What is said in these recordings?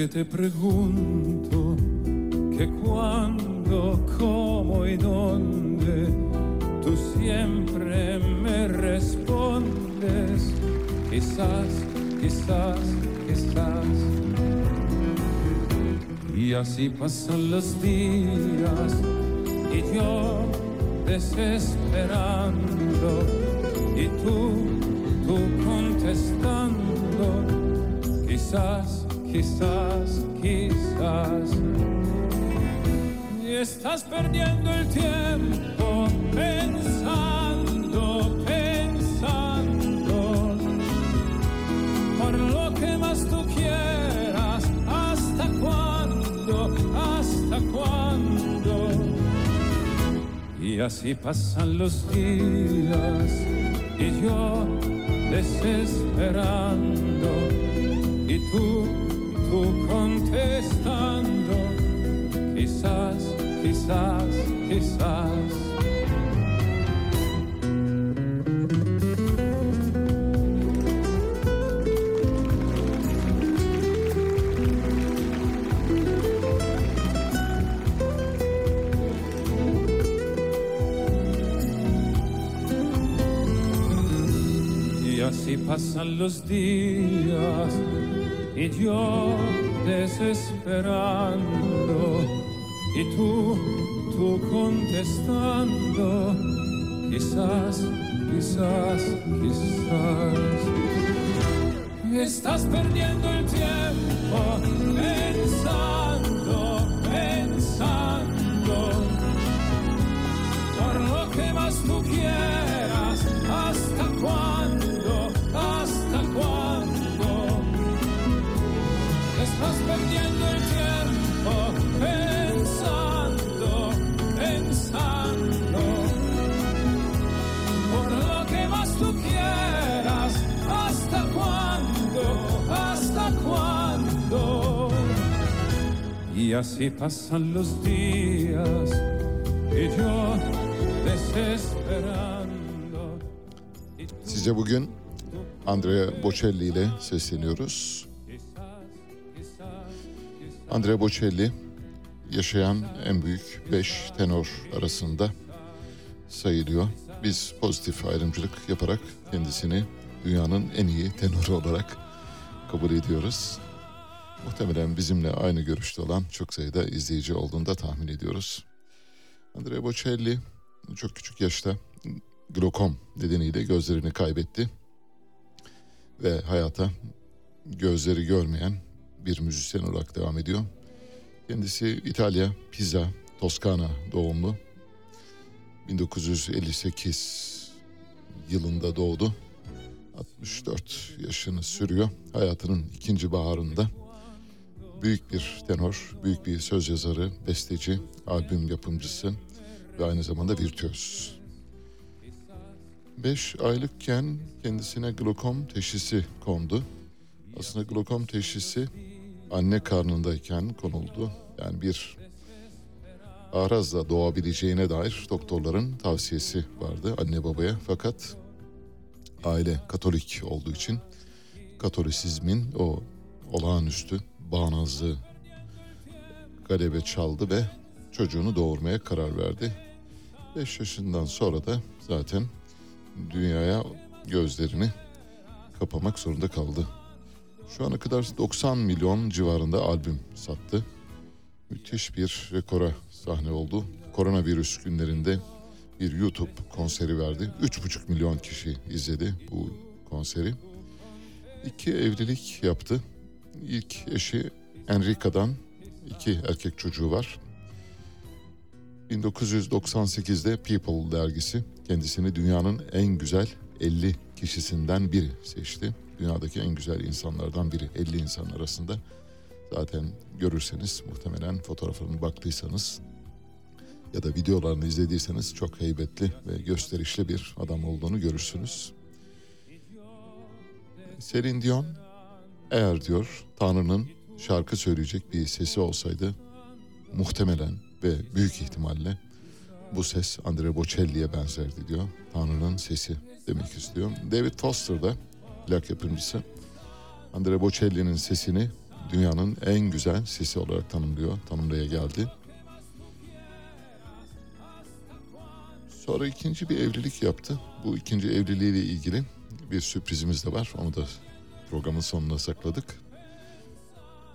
Que te pregunto que cuándo, cómo y dónde, tú siempre me respondes, quizás, quizás, quizás. Y así pasan los días y yo desesperando y tú, tú contestando, quizás, quizás, quizás. Y estás perdiendo el tiempo pensando, pensando, por lo que más tú quieras, hasta cuándo, hasta cuándo. Y así pasan los días y yo desesperando contestando, quizás, quizás, quizás. Y así pasan los días y yo desesperando y tú, tú contestando, quizás, quizás, quizás. Estás perdiendo el tiempo pensando, Y así pasan los días y yo desesperando. Size bugün Andrea Bocelli ile sesleniyoruz. Andrea Bocelli yaşayan en büyük beş tenor arasında sayılıyor. Biz pozitif ayrımcılık yaparak kendisini dünyanın en iyi tenoru olarak kabul ediyoruz. Muhtemelen bizimle aynı görüşte olan çok sayıda izleyici olduğunu da tahmin ediyoruz. Andrea Bocelli çok küçük yaşta glokom nedeniyle gözlerini kaybetti ve hayata gözleri görmeyen bir müzisyen olarak devam ediyor. Kendisi İtalya, Pisa, Toskana doğumlu. 1958 yılında doğdu. 64 yaşını sürüyor. Hayatının ikinci baharında büyük bir tenor, büyük bir söz yazarı, besteci, albüm yapımcısı ve aynı zamanda virtüöz. 5 aylıkken kendisine glokom teşhisi kondu. Aslında glokom teşhisi anne karnındayken konuldu. Yani bir arazla doğabileceğine dair doktorların tavsiyesi vardı anne babaya. Fakat aile Katolik olduğu için Katolisizmin o olağanüstü bağnazlığı galebe çaldı ve çocuğunu doğurmaya karar verdi. 5 yaşından sonra da zaten dünyaya gözlerini kapamak zorunda kaldı. Şu ana kadar 90 milyon civarında albüm sattı. müthiş bir rekora sahne oldu. Koronavirüs günlerinde bir YouTube konseri verdi. 3,5 milyon kişi izledi bu konseri. İki evlilik yaptı. İlk eşi Enrica'dan iki erkek çocuğu var. 1998'de People dergisi kendisini dünyanın en güzel 50 kişisinden biri seçti. Dünyadaki en güzel insanlardan biri 50 insan arasında. Zaten görürseniz muhtemelen fotoğraflarına baktıysanız ya da videolarını izlediyseniz çok heybetli ve gösterişli bir adam olduğunu görürsünüz. Celine Dion eğer diyor Tanrı'nın şarkı söyleyecek bir sesi olsaydı muhtemelen ve büyük ihtimalle bu ses Andrea Bocelli'ye benzerdi diyor. Tanrı'nın sesi demek istiyor. David Foster da plak yapımcısı Andrea Bocelli'nin sesini dünyanın en güzel sesi olarak tanımlıyor. Tanımlaya geldi. Sonra ikinci bir evlilik yaptı. Bu ikinci evliliğiyle ilgili bir sürprizimiz de var. Onu da programın sonuna sakladık.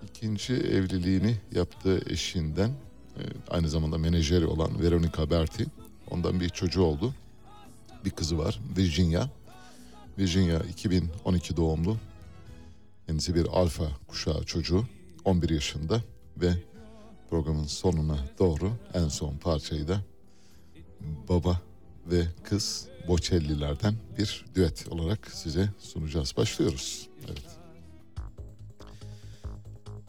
İkinci evliliğini yaptığı eşinden e, aynı zamanda menajeri olan Veronica Berti. Ondan bir çocuğu oldu. Bir kızı var Virginia. Virginia 2012 doğumlu. Kendisi bir alfa kuşağı çocuğu. 11 yaşında ve programın sonuna doğru en son parçayı da baba ve kız Bocelli'lerden bir düet olarak size sunacağız. Başlıyoruz. Evet.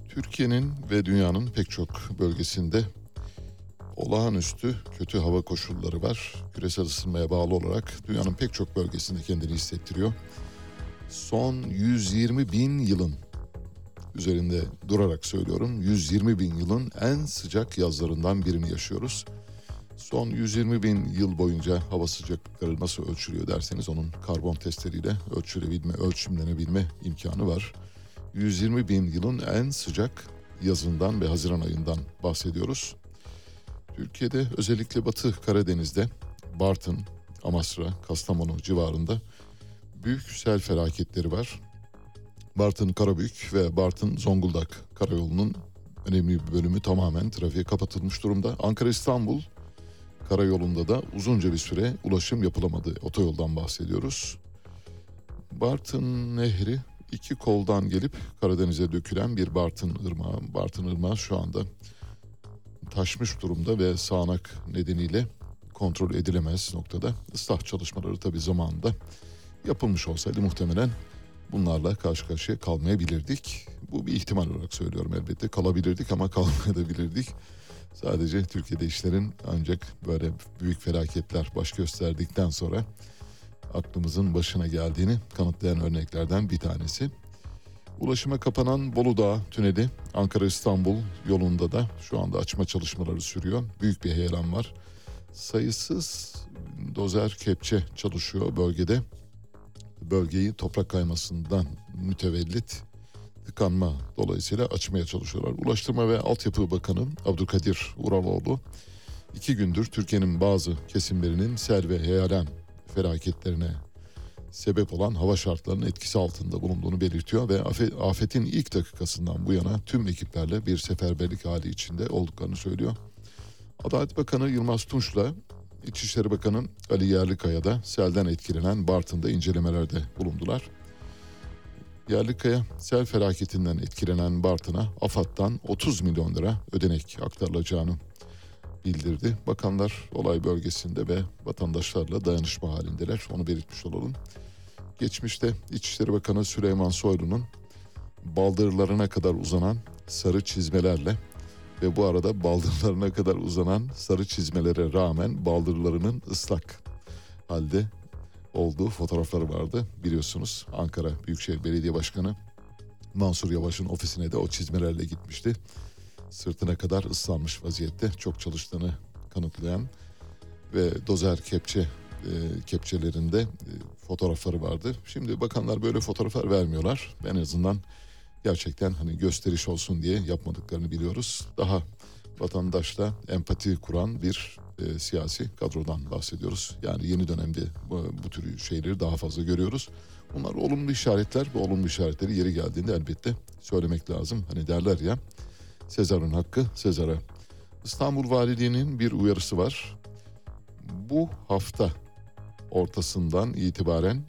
Türkiye'nin ve dünyanın pek çok bölgesinde olağanüstü kötü hava koşulları var. Küresel ısınmaya bağlı olarak dünyanın pek çok bölgesinde kendini hissettiriyor. Son 120 bin yılın üzerinde durarak söylüyorum 120 bin yılın en sıcak yazlarından birini yaşıyoruz. Son 120 bin yıl boyunca hava sıcaklıkları nasıl ölçülüyor derseniz onun karbon testleriyle ölçülebilme, ölçümlenebilme imkanı var. 120 bin yılın en sıcak yazından ve Haziran ayından bahsediyoruz. Türkiye'de özellikle Batı Karadeniz'de Bartın, Amasra, Kastamonu civarında büyük sel felaketleri var. Bartın Karabük ve Bartın Zonguldak karayolunun önemli bir bölümü tamamen trafiğe kapatılmış durumda. Ankara İstanbul karayolunda da uzunca bir süre ulaşım yapılamadı. Otoyoldan bahsediyoruz. Bartın Nehri iki koldan gelip Karadeniz'e dökülen bir Bartın Irmağı. Bartın Irmağı şu anda taşmış durumda ve sağanak nedeniyle kontrol edilemez noktada. Islah çalışmaları tabii zamanında yapılmış olsaydı muhtemelen bunlarla karşı karşıya kalmayabilirdik. Bu bir ihtimal olarak söylüyorum elbette. Kalabilirdik ama kalmayabilirdik. Sadece Türkiye'de işlerin ancak böyle büyük felaketler baş gösterdikten sonra aklımızın başına geldiğini kanıtlayan örneklerden bir tanesi. Ulaşıma kapanan Bolu Dağı tüneli Ankara-İstanbul yolunda da şu anda açma çalışmaları sürüyor. Büyük bir heyelan var. Sayısız dozer kepçe çalışıyor bölgede. Bölgeyi toprak kaymasından mütevellit tıkanma dolayısıyla açmaya çalışıyorlar. Ulaştırma ve Altyapı Bakanı Abdülkadir Uraloğlu iki gündür Türkiye'nin bazı kesimlerinin sel ve heyelan felaketlerine sebep olan hava şartlarının etkisi altında bulunduğunu belirtiyor ve afetin ilk dakikasından bu yana tüm ekiplerle bir seferberlik hali içinde olduklarını söylüyor. Adalet Bakanı Yılmaz Tunç'la İçişleri Bakanı Ali Yerlikaya da selden etkilenen Bartın'da incelemelerde bulundular. Yerlikaya sel felaketinden etkilenen Bartın'a AFAD'dan 30 milyon lira ödenek aktarılacağını bildirdi. Bakanlar olay bölgesinde ve vatandaşlarla dayanışma halindeler. Onu belirtmiş olalım. Geçmişte İçişleri Bakanı Süleyman Soylu'nun baldırlarına kadar uzanan sarı çizmelerle ve bu arada baldırlarına kadar uzanan sarı çizmelere rağmen baldırlarının ıslak halde olduğu fotoğrafları vardı. Biliyorsunuz Ankara Büyükşehir Belediye Başkanı Mansur Yavaş'ın ofisine de o çizmelerle gitmişti. Sırtına kadar ıslanmış vaziyette çok çalıştığını kanıtlayan ve dozer kepçe e, kepçelerinde e, fotoğrafları vardı. Şimdi bakanlar böyle fotoğraflar vermiyorlar. En azından gerçekten hani gösteriş olsun diye yapmadıklarını biliyoruz. Daha vatandaşla empati kuran bir e, siyasi kadrodan bahsediyoruz. Yani yeni dönemde bu, bu tür şeyleri daha fazla görüyoruz. Bunlar olumlu işaretler. Bu olumlu işaretleri yeri geldiğinde elbette söylemek lazım. Hani derler ya Sezar'ın hakkı Sezar'a. İstanbul Valiliği'nin bir uyarısı var. Bu hafta ortasından itibaren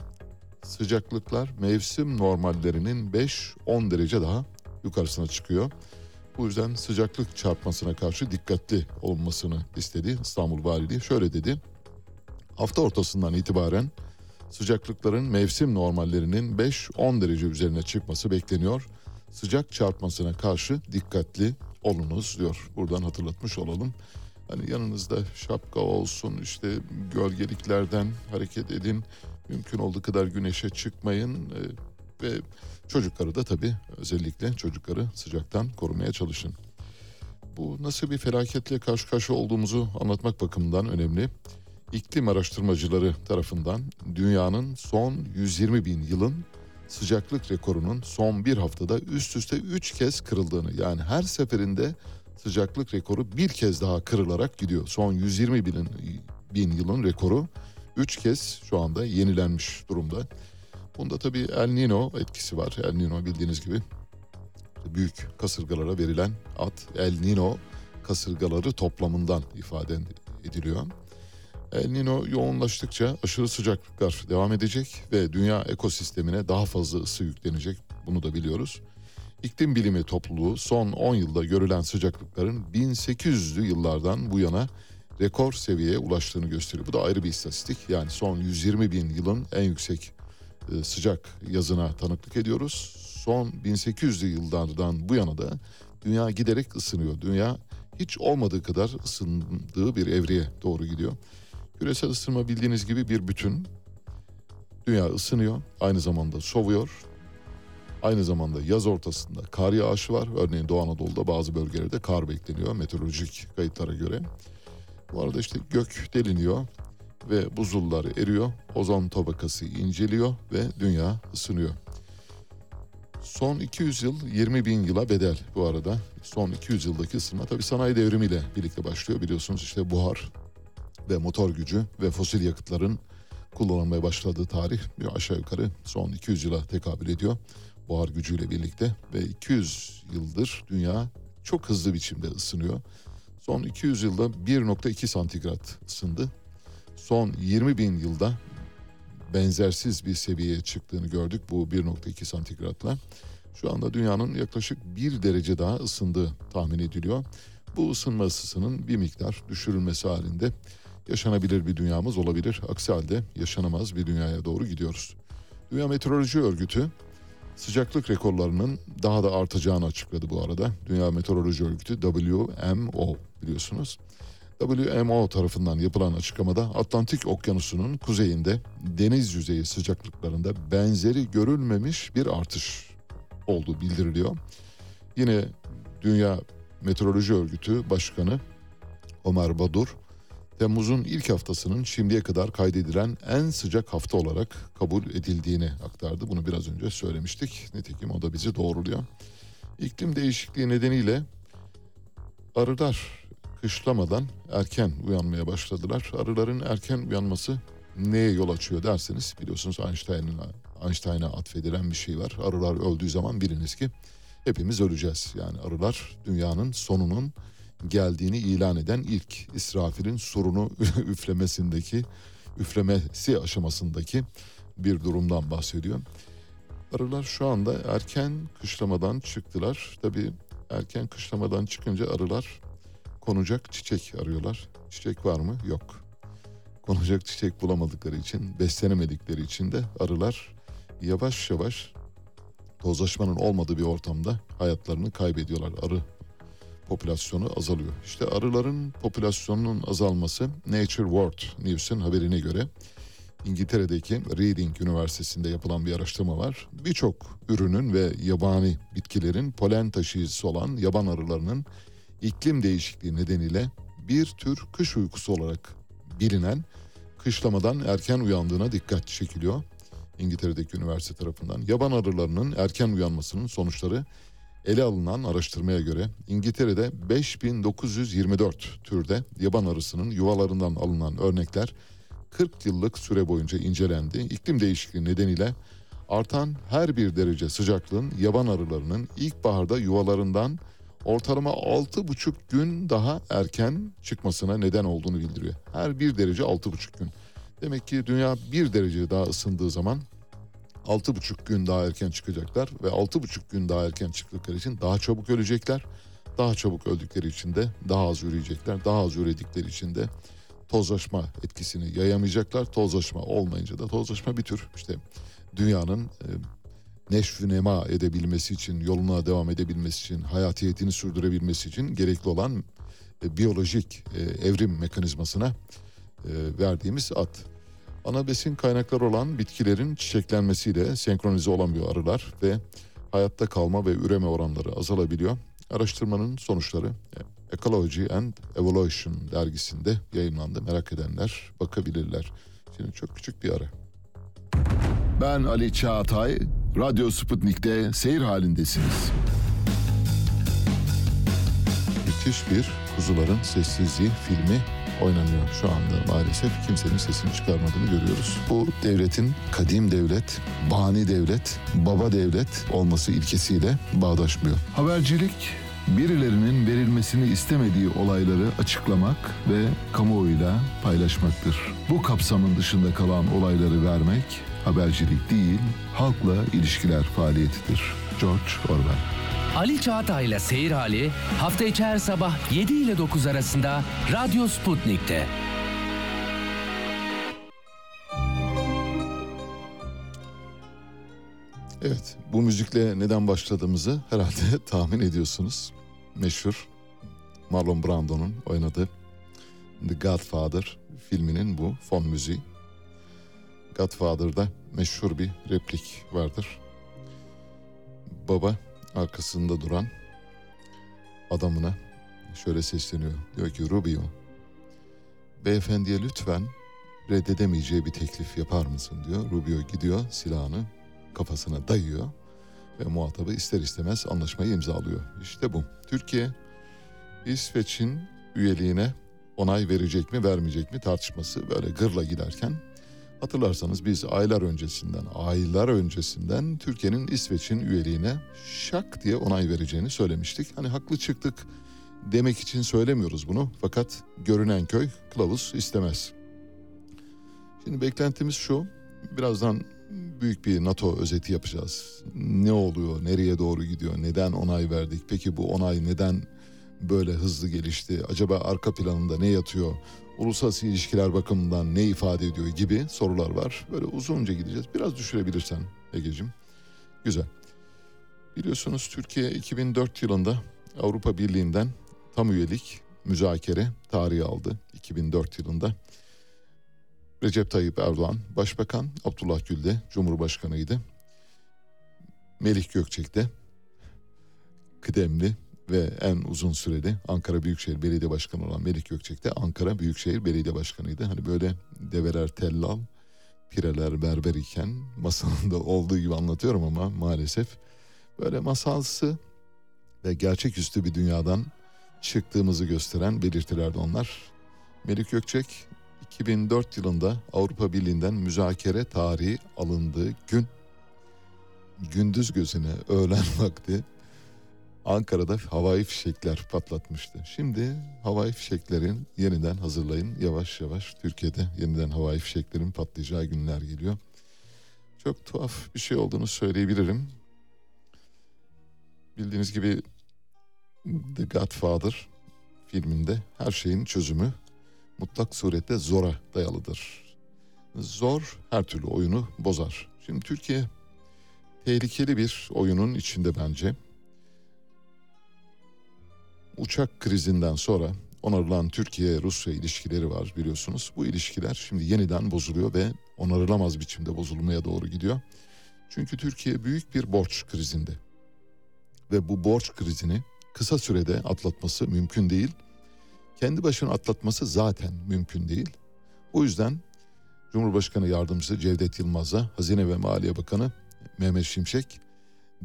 sıcaklıklar mevsim normallerinin 5-10 derece daha yukarısına çıkıyor. Bu yüzden sıcaklık çarpmasına karşı dikkatli olmasını istedi İstanbul Valiliği. Şöyle dedi. Hafta ortasından itibaren sıcaklıkların mevsim normallerinin 5-10 derece üzerine çıkması bekleniyor. Sıcak çarpmasına karşı dikkatli olunuz diyor. Buradan hatırlatmış olalım. Hani yanınızda şapka olsun işte gölgeliklerden hareket edin. Mümkün olduğu kadar güneşe çıkmayın. Ve çocukları da tabii özellikle çocukları sıcaktan korumaya çalışın. Bu nasıl bir felaketle karşı karşıya olduğumuzu anlatmak bakımından önemli. İklim araştırmacıları tarafından dünyanın son 120 bin yılın sıcaklık rekorunun son bir haftada üst üste 3 kez kırıldığını yani her seferinde sıcaklık rekoru bir kez daha kırılarak gidiyor. Son 120 bin, bin yılın rekoru 3 kez şu anda yenilenmiş durumda. Bunda tabii El Nino etkisi var. El Nino bildiğiniz gibi büyük kasırgalara verilen ad El Nino kasırgaları toplamından ifade ediliyor. El Nino yoğunlaştıkça aşırı sıcaklıklar devam edecek ve dünya ekosistemine daha fazla ısı yüklenecek. Bunu da biliyoruz. İklim bilimi topluluğu son 10 yılda görülen sıcaklıkların 1800'lü yıllardan bu yana rekor seviyeye ulaştığını gösteriyor. Bu da ayrı bir istatistik. Yani son 120 bin yılın en yüksek sıcak yazına tanıklık ediyoruz. Son 1800'lü yıllardan bu yana da dünya giderek ısınıyor. Dünya hiç olmadığı kadar ısındığı bir evreye doğru gidiyor. Küresel ısınma bildiğiniz gibi bir bütün. Dünya ısınıyor, aynı zamanda soğuyor. Aynı zamanda yaz ortasında kar yağışı var. Örneğin Doğu Anadolu'da bazı bölgelerde kar bekleniyor meteorolojik kayıtlara göre. Bu arada işte gök deliniyor ve buzullar eriyor. Ozon tabakası inceliyor ve dünya ısınıyor. Son 200 yıl 20 bin yıla bedel bu arada. Son 200 yıldaki ısınma tabii sanayi devrimiyle birlikte başlıyor. Biliyorsunuz işte buhar ve motor gücü ve fosil yakıtların kullanılmaya başladığı tarih aşağı yukarı son 200 yıla tekabül ediyor. Buhar gücüyle birlikte ve 200 yıldır dünya çok hızlı biçimde ısınıyor. Son 200 yılda 1.2 santigrat ısındı. Son 20 bin yılda benzersiz bir seviyeye çıktığını gördük bu 1.2 santigratla. Şu anda dünyanın yaklaşık 1 derece daha ısındığı tahmin ediliyor. Bu ısınma ısısının bir miktar düşürülmesi halinde yaşanabilir bir dünyamız olabilir. Aksi halde yaşanamaz bir dünyaya doğru gidiyoruz. Dünya Meteoroloji Örgütü sıcaklık rekorlarının daha da artacağını açıkladı bu arada. Dünya Meteoroloji Örgütü WMO biliyorsunuz. WMO tarafından yapılan açıklamada Atlantik Okyanusu'nun kuzeyinde deniz yüzeyi sıcaklıklarında benzeri görülmemiş bir artış olduğu bildiriliyor. Yine Dünya Meteoroloji Örgütü Başkanı Ömer Badur, Temmuz'un ilk haftasının şimdiye kadar kaydedilen en sıcak hafta olarak kabul edildiğini aktardı. Bunu biraz önce söylemiştik. Nitekim o da bizi doğruluyor. İklim değişikliği nedeniyle arılar kışlamadan erken uyanmaya başladılar. Arıların erken uyanması neye yol açıyor derseniz biliyorsunuz Einstein'a Einstein'a atfedilen bir şey var. Arılar öldüğü zaman biliniz ki hepimiz öleceğiz. Yani arılar dünyanın sonunun geldiğini ilan eden ilk İsrafil'in sorunu üflemesindeki üflemesi aşamasındaki bir durumdan bahsediyor. Arılar şu anda erken kışlamadan çıktılar. Tabii erken kışlamadan çıkınca arılar konacak çiçek arıyorlar. Çiçek var mı? Yok. Konacak çiçek bulamadıkları için, beslenemedikleri için de arılar yavaş yavaş tozlaşmanın olmadığı bir ortamda hayatlarını kaybediyorlar. Arı popülasyonu azalıyor. İşte arıların popülasyonunun azalması Nature World News'un haberine göre İngiltere'deki Reading Üniversitesi'nde yapılan bir araştırma var. Birçok ürünün ve yabani bitkilerin polen taşıyıcısı olan yaban arılarının iklim değişikliği nedeniyle bir tür kış uykusu olarak bilinen kışlamadan erken uyandığına dikkat çekiliyor. İngiltere'deki üniversite tarafından. Yaban arılarının erken uyanmasının sonuçları ele alınan araştırmaya göre İngiltere'de 5924 türde yaban arısının yuvalarından alınan örnekler 40 yıllık süre boyunca incelendi. İklim değişikliği nedeniyle artan her bir derece sıcaklığın yaban arılarının ilkbaharda yuvalarından ortalama 6,5 gün daha erken çıkmasına neden olduğunu bildiriyor. Her bir derece 6,5 gün. Demek ki dünya bir derece daha ısındığı zaman 6,5 gün daha erken çıkacaklar ve 6,5 gün daha erken çıktıkları için daha çabuk ölecekler. Daha çabuk öldükleri için de daha az üreyecekler. Daha az üredikleri için de tozlaşma etkisini yayamayacaklar. Tozlaşma olmayınca da tozlaşma bir tür işte dünyanın neşvü nema edebilmesi için, yoluna devam edebilmesi için, hayatiyetini sürdürebilmesi için gerekli olan e, biyolojik e, evrim mekanizmasına e, verdiğimiz ad. Ana besin kaynakları olan bitkilerin çiçeklenmesiyle senkronize olamıyor arılar ve hayatta kalma ve üreme oranları azalabiliyor. Araştırmanın sonuçları e, Ecology and Evolution dergisinde yayınlandı. Merak edenler bakabilirler. Şimdi çok küçük bir ara. Ben Ali Çağatay, Radyo Sputnik'te seyir halindesiniz. Müthiş bir Kuzuların Sessizliği filmi oynanıyor şu anda maalesef. Kimsenin sesini çıkarmadığını görüyoruz. Bu devletin kadim devlet, bani devlet, baba devlet olması ilkesiyle bağdaşmıyor. Habercilik, birilerinin verilmesini istemediği olayları açıklamak ve kamuoyuyla paylaşmaktır. Bu kapsamın dışında kalan olayları vermek habercilik değil, halkla ilişkiler faaliyetidir. George Orwell Ali Çağatay'la Seyir Hali hafta içi her sabah 7 ile 9 arasında Radyo Sputnik'te. Evet, bu müzikle neden başladığımızı herhalde tahmin ediyorsunuz. Meşhur Marlon Brando'nun oynadığı The Godfather filminin bu fon müziği. Godfather'da meşhur bir replik vardır. Baba arkasında duran adamına şöyle sesleniyor. Diyor ki Rubio, beyefendiye lütfen reddedemeyeceği bir teklif yapar mısın diyor. Rubio gidiyor silahını kafasına dayıyor ve muhatabı ister istemez anlaşmayı imzalıyor. İşte bu. Türkiye İsveç'in üyeliğine onay verecek mi vermeyecek mi tartışması böyle gırla giderken hatırlarsanız biz aylar öncesinden aylar öncesinden Türkiye'nin İsveç'in üyeliğine şak diye onay vereceğini söylemiştik. Hani haklı çıktık demek için söylemiyoruz bunu fakat görünen köy kılavuz istemez. Şimdi beklentimiz şu birazdan büyük bir NATO özeti yapacağız. Ne oluyor, nereye doğru gidiyor, neden onay verdik, peki bu onay neden böyle hızlı gelişti, acaba arka planında ne yatıyor, uluslararası ilişkiler bakımından ne ifade ediyor gibi sorular var. Böyle uzunca gideceğiz. Biraz düşürebilirsen Ege'cim. Güzel. Biliyorsunuz Türkiye 2004 yılında Avrupa Birliği'nden tam üyelik müzakere tarihi aldı 2004 yılında. Recep Tayyip Erdoğan başbakan, Abdullah Gül de cumhurbaşkanıydı. Melih Gökçek de kıdemli ve en uzun süreli Ankara Büyükşehir Belediye Başkanı olan Melih Gökçek de Ankara Büyükşehir Belediye Başkanıydı. Hani böyle develer tellal, pireler berber iken masalında olduğu gibi anlatıyorum ama maalesef böyle masalsı ve gerçeküstü bir dünyadan çıktığımızı gösteren belirtilerdi onlar. Melik Gökçek 2004 yılında Avrupa Birliği'nden müzakere tarihi alındığı gün gündüz gözüne öğlen vakti Ankara'da havai fişekler patlatmıştı. Şimdi havai fişeklerin yeniden hazırlayın. Yavaş yavaş Türkiye'de yeniden havai fişeklerin patlayacağı günler geliyor. Çok tuhaf bir şey olduğunu söyleyebilirim. Bildiğiniz gibi The Godfather filminde her şeyin çözümü mutlak surette zora dayalıdır. Zor her türlü oyunu bozar. Şimdi Türkiye tehlikeli bir oyunun içinde bence. Uçak krizinden sonra onarılan Türkiye-Rusya ilişkileri var biliyorsunuz. Bu ilişkiler şimdi yeniden bozuluyor ve onarılamaz biçimde bozulmaya doğru gidiyor. Çünkü Türkiye büyük bir borç krizinde. Ve bu borç krizini kısa sürede atlatması mümkün değil. Kendi başına atlatması zaten mümkün değil. O yüzden Cumhurbaşkanı Yardımcısı Cevdet Yılmaz'a Hazine ve Maliye Bakanı Mehmet Şimşek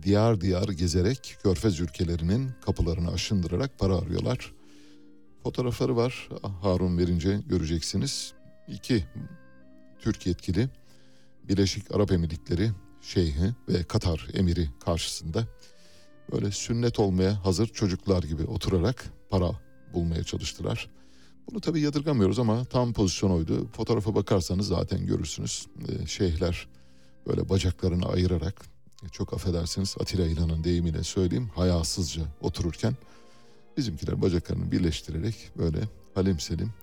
diyar diyar gezerek Körfez ülkelerinin kapılarını aşındırarak para arıyorlar. Fotoğrafları var. Harun verince göreceksiniz. İki Türk yetkili Birleşik Arap Emirlikleri Şeyhi ve Katar Emiri karşısında böyle sünnet olmaya hazır çocuklar gibi oturarak para bulmaya çalıştılar. Bunu tabii yadırgamıyoruz ama tam pozisyon oydu. Fotoğrafa bakarsanız zaten görürsünüz. Ee, şeyhler böyle bacaklarını ayırarak çok affedersiniz Atilla İlhan'ın deyimiyle söyleyeyim hayasızca otururken bizimkiler bacaklarını birleştirerek böyle halim selim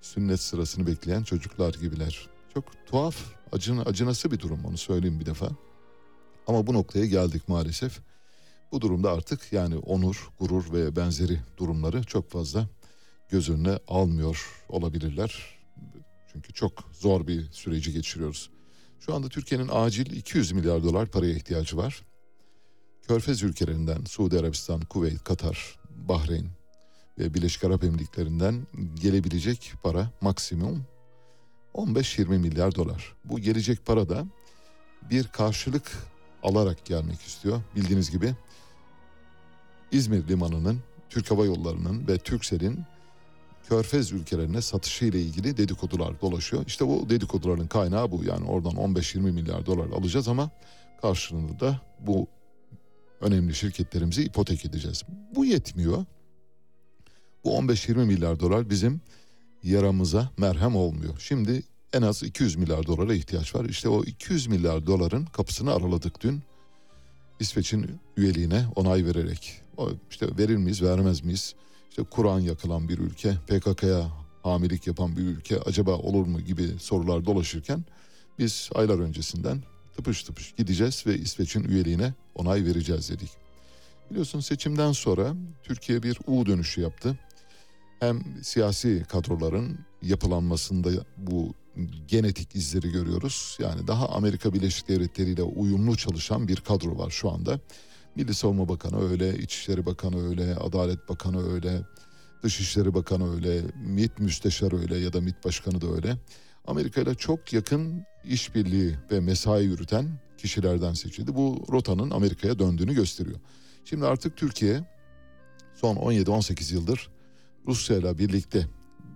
sünnet sırasını bekleyen çocuklar gibiler. Çok tuhaf, acın, acınası bir durum onu söyleyeyim bir defa. Ama bu noktaya geldik maalesef. Bu durumda artık yani onur, gurur ve benzeri durumları çok fazla göz önüne almıyor olabilirler. Çünkü çok zor bir süreci geçiriyoruz. Şu anda Türkiye'nin acil 200 milyar dolar paraya ihtiyacı var. Körfez ülkelerinden Suudi Arabistan, Kuveyt, Katar, Bahreyn ve Birleşik Arap Emirlikleri'nden gelebilecek para maksimum 15-20 milyar dolar. Bu gelecek para da bir karşılık alarak gelmek istiyor. Bildiğiniz gibi İzmir Limanı'nın, Türk Hava Yolları'nın ve Türksel'in Körfez ülkelerine satışı ile ilgili dedikodular dolaşıyor. İşte bu dedikoduların kaynağı bu. Yani oradan 15-20 milyar dolar alacağız ama karşılığında da bu önemli şirketlerimizi ipotek edeceğiz. Bu yetmiyor. Bu 15-20 milyar dolar bizim yaramıza merhem olmuyor. Şimdi en az 200 milyar dolara ihtiyaç var. İşte o 200 milyar doların kapısını araladık dün. İsveç'in üyeliğine onay vererek. O işte verir miyiz, vermez miyiz? İşte Kur'an yakılan bir ülke, PKK'ya hamilik yapan bir ülke acaba olur mu gibi sorular dolaşırken biz aylar öncesinden tıpış tıpış gideceğiz ve İsveç'in üyeliğine onay vereceğiz dedik. Biliyorsun seçimden sonra Türkiye bir U dönüşü yaptı. Hem siyasi kadroların yapılanmasında bu genetik izleri görüyoruz. Yani daha Amerika Birleşik Devletleri ile uyumlu çalışan bir kadro var şu anda. Milli Savunma Bakanı öyle, İçişleri Bakanı öyle, Adalet Bakanı öyle, Dışişleri Bakanı öyle, MİT Müsteşarı öyle ya da MİT Başkanı da öyle. Amerika ile çok yakın işbirliği ve mesai yürüten kişilerden seçildi. Bu rotanın Amerika'ya döndüğünü gösteriyor. Şimdi artık Türkiye son 17-18 yıldır Rusya ile birlikte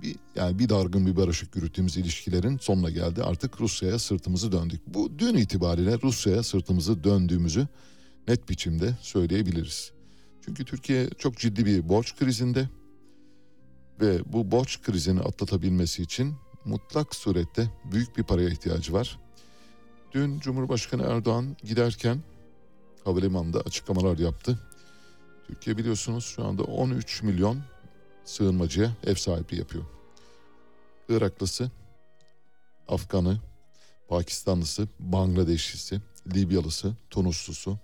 bir, yani bir dargın bir barışık yürüttüğümüz ilişkilerin sonuna geldi. Artık Rusya'ya sırtımızı döndük. Bu dün itibariyle Rusya'ya sırtımızı döndüğümüzü net biçimde söyleyebiliriz. Çünkü Türkiye çok ciddi bir borç krizinde ve bu borç krizini atlatabilmesi için mutlak surette büyük bir paraya ihtiyacı var. Dün Cumhurbaşkanı Erdoğan giderken havalimanında açıklamalar yaptı. Türkiye biliyorsunuz şu anda 13 milyon sığınmacıya ev sahipliği yapıyor. Iraklısı, Afganı, Pakistanlısı, Bangladeşlisi, Libyalısı, Tunuslusu,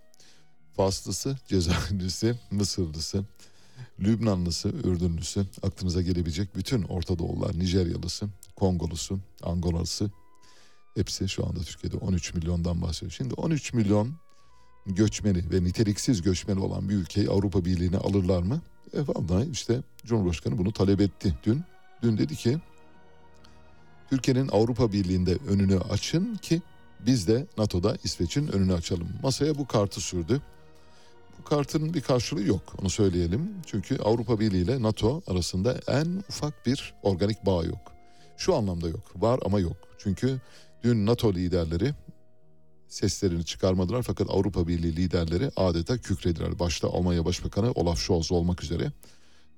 Faslısı, Cezayirlisi, Mısırlısı, Lübnanlısı, Ürdünlüsü, aklınıza gelebilecek bütün Orta Doğullar, Nijeryalısı, Kongolusu, Angolalısı hepsi şu anda Türkiye'de 13 milyondan bahsediyor. Şimdi 13 milyon göçmeni ve niteliksiz göçmeni olan bir ülkeyi Avrupa Birliği'ne alırlar mı? E vallahi işte Cumhurbaşkanı bunu talep etti dün. Dün dedi ki Türkiye'nin Avrupa Birliği'nde önünü açın ki biz de NATO'da İsveç'in önünü açalım. Masaya bu kartı sürdü. Bu kartın bir karşılığı yok onu söyleyelim. Çünkü Avrupa Birliği ile NATO arasında en ufak bir organik bağ yok. Şu anlamda yok. Var ama yok. Çünkü dün NATO liderleri seslerini çıkarmadılar fakat Avrupa Birliği liderleri adeta kükrediler. Başta Almanya Başbakanı Olaf Scholz olmak üzere.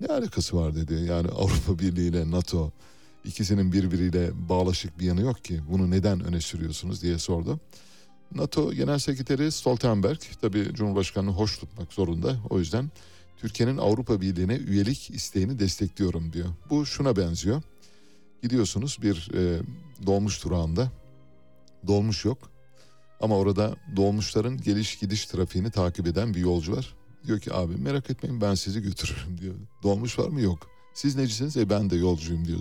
Ne alakası var dedi. Yani Avrupa Birliği ile NATO ikisinin birbiriyle bağlaşık bir yanı yok ki. Bunu neden öne sürüyorsunuz diye sordu. NATO Genel Sekreteri Stoltenberg tabi Cumhurbaşkanı'nı hoş tutmak zorunda. O yüzden Türkiye'nin Avrupa Birliği'ne üyelik isteğini destekliyorum diyor. Bu şuna benziyor. Gidiyorsunuz bir e, dolmuş durağında. Dolmuş yok. Ama orada dolmuşların geliş gidiş trafiğini takip eden bir yolcu var. Diyor ki abi merak etmeyin ben sizi götürürüm diyor. Dolmuş var mı? Yok. Siz necisiniz? E ben de yolcuyum diyor.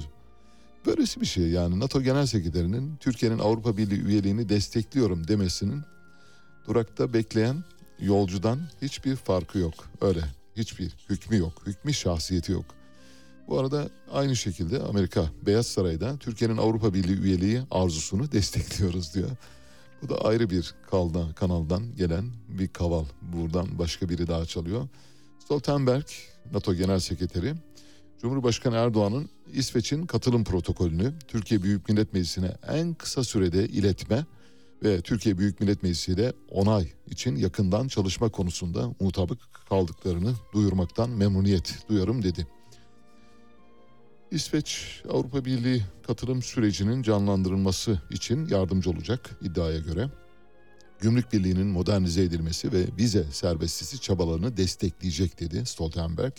Böylesi bir şey yani NATO Genel Sekreterinin Türkiye'nin Avrupa Birliği üyeliğini destekliyorum demesinin durakta bekleyen yolcudan hiçbir farkı yok. Öyle hiçbir hükmü yok. Hükmü şahsiyeti yok. Bu arada aynı şekilde Amerika Beyaz Saray'da Türkiye'nin Avrupa Birliği üyeliği arzusunu destekliyoruz diyor. Bu da ayrı bir kalda, kanaldan gelen bir kaval. Buradan başka biri daha çalıyor. Stoltenberg, NATO Genel Sekreteri, Cumhurbaşkanı Erdoğan'ın İsveç'in katılım protokolünü Türkiye Büyük Millet Meclisi'ne en kısa sürede iletme ve Türkiye Büyük Millet Meclisi ile onay için yakından çalışma konusunda mutabık kaldıklarını duyurmaktan memnuniyet duyarım dedi. İsveç Avrupa Birliği katılım sürecinin canlandırılması için yardımcı olacak iddiaya göre. Gümrük Birliği'nin modernize edilmesi ve vize serbestisi çabalarını destekleyecek dedi Stoltenberg.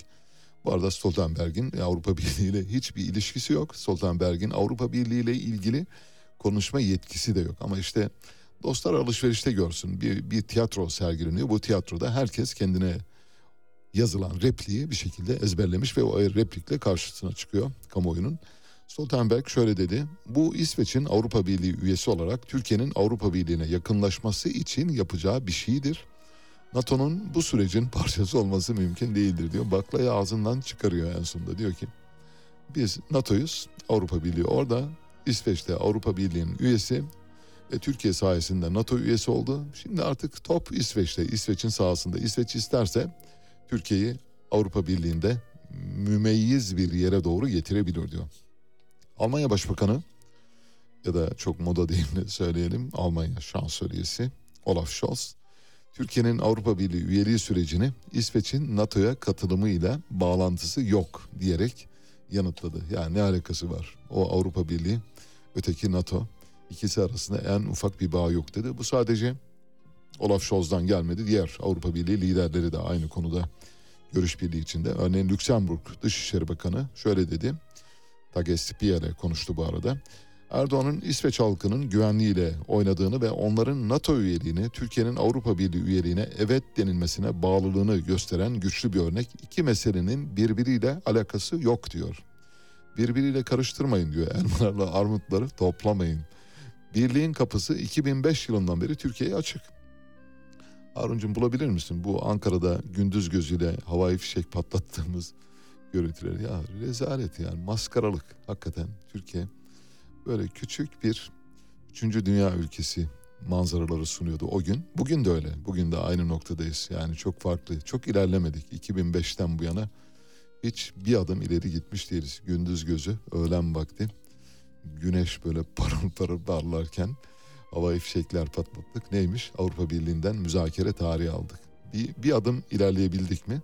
Bu arada Stoltenberg'in Avrupa Birliği ile hiçbir ilişkisi yok. Stoltenberg'in Avrupa Birliği ile ilgili konuşma yetkisi de yok. Ama işte dostlar alışverişte görsün bir, bir tiyatro sergileniyor. Bu tiyatroda herkes kendine yazılan repliği bir şekilde ezberlemiş ve o replikle karşısına çıkıyor kamuoyunun. Stoltenberg şöyle dedi. Bu İsveç'in Avrupa Birliği üyesi olarak Türkiye'nin Avrupa Birliği'ne yakınlaşması için yapacağı bir şeydir. NATO'nun bu sürecin parçası olması mümkün değildir diyor. Baklayı ağzından çıkarıyor en sonunda. Diyor ki biz NATO'yuz, Avrupa Birliği orada, İsveç'te Avrupa Birliği'nin üyesi ve Türkiye sayesinde NATO üyesi oldu. Şimdi artık top İsveç'te, İsveç'in sahasında. İsveç isterse Türkiye'yi Avrupa Birliği'nde mümeyyiz bir yere doğru getirebilir diyor. Almanya Başbakanı ya da çok moda deyimle söyleyelim Almanya şansölyesi Olaf Scholz Türkiye'nin Avrupa Birliği üyeliği sürecini İsveç'in NATO'ya katılımıyla bağlantısı yok diyerek yanıtladı. Yani ne alakası var? O Avrupa Birliği, öteki NATO ikisi arasında en ufak bir bağ yok dedi. Bu sadece Olaf Scholz'dan gelmedi. Diğer Avrupa Birliği liderleri de aynı konuda görüş birliği içinde. Örneğin Lüksemburg Dışişleri Bakanı şöyle dedi. Tages konuştu bu arada. Erdoğan'ın İsveç halkının güvenliğiyle oynadığını ve onların NATO üyeliğini Türkiye'nin Avrupa Birliği üyeliğine evet denilmesine bağlılığını gösteren güçlü bir örnek. İki meselenin birbiriyle alakası yok diyor. Birbiriyle karıştırmayın diyor. Elmalarla armutları toplamayın. Birliğin kapısı 2005 yılından beri Türkiye'ye açık. Harun'cum bulabilir misin bu Ankara'da gündüz gözüyle havai fişek patlattığımız görüntüleri? Ya rezalet yani maskaralık hakikaten Türkiye böyle küçük bir üçüncü dünya ülkesi manzaraları sunuyordu o gün. Bugün de öyle. Bugün de aynı noktadayız. Yani çok farklı. Çok ilerlemedik. 2005'ten bu yana hiç bir adım ileri gitmiş değiliz. Gündüz gözü, öğlen vakti. Güneş böyle parıl parıl parlarken havai fişekler patlattık. Neymiş? Avrupa Birliği'nden müzakere tarihi aldık. Bir, bir adım ilerleyebildik mi?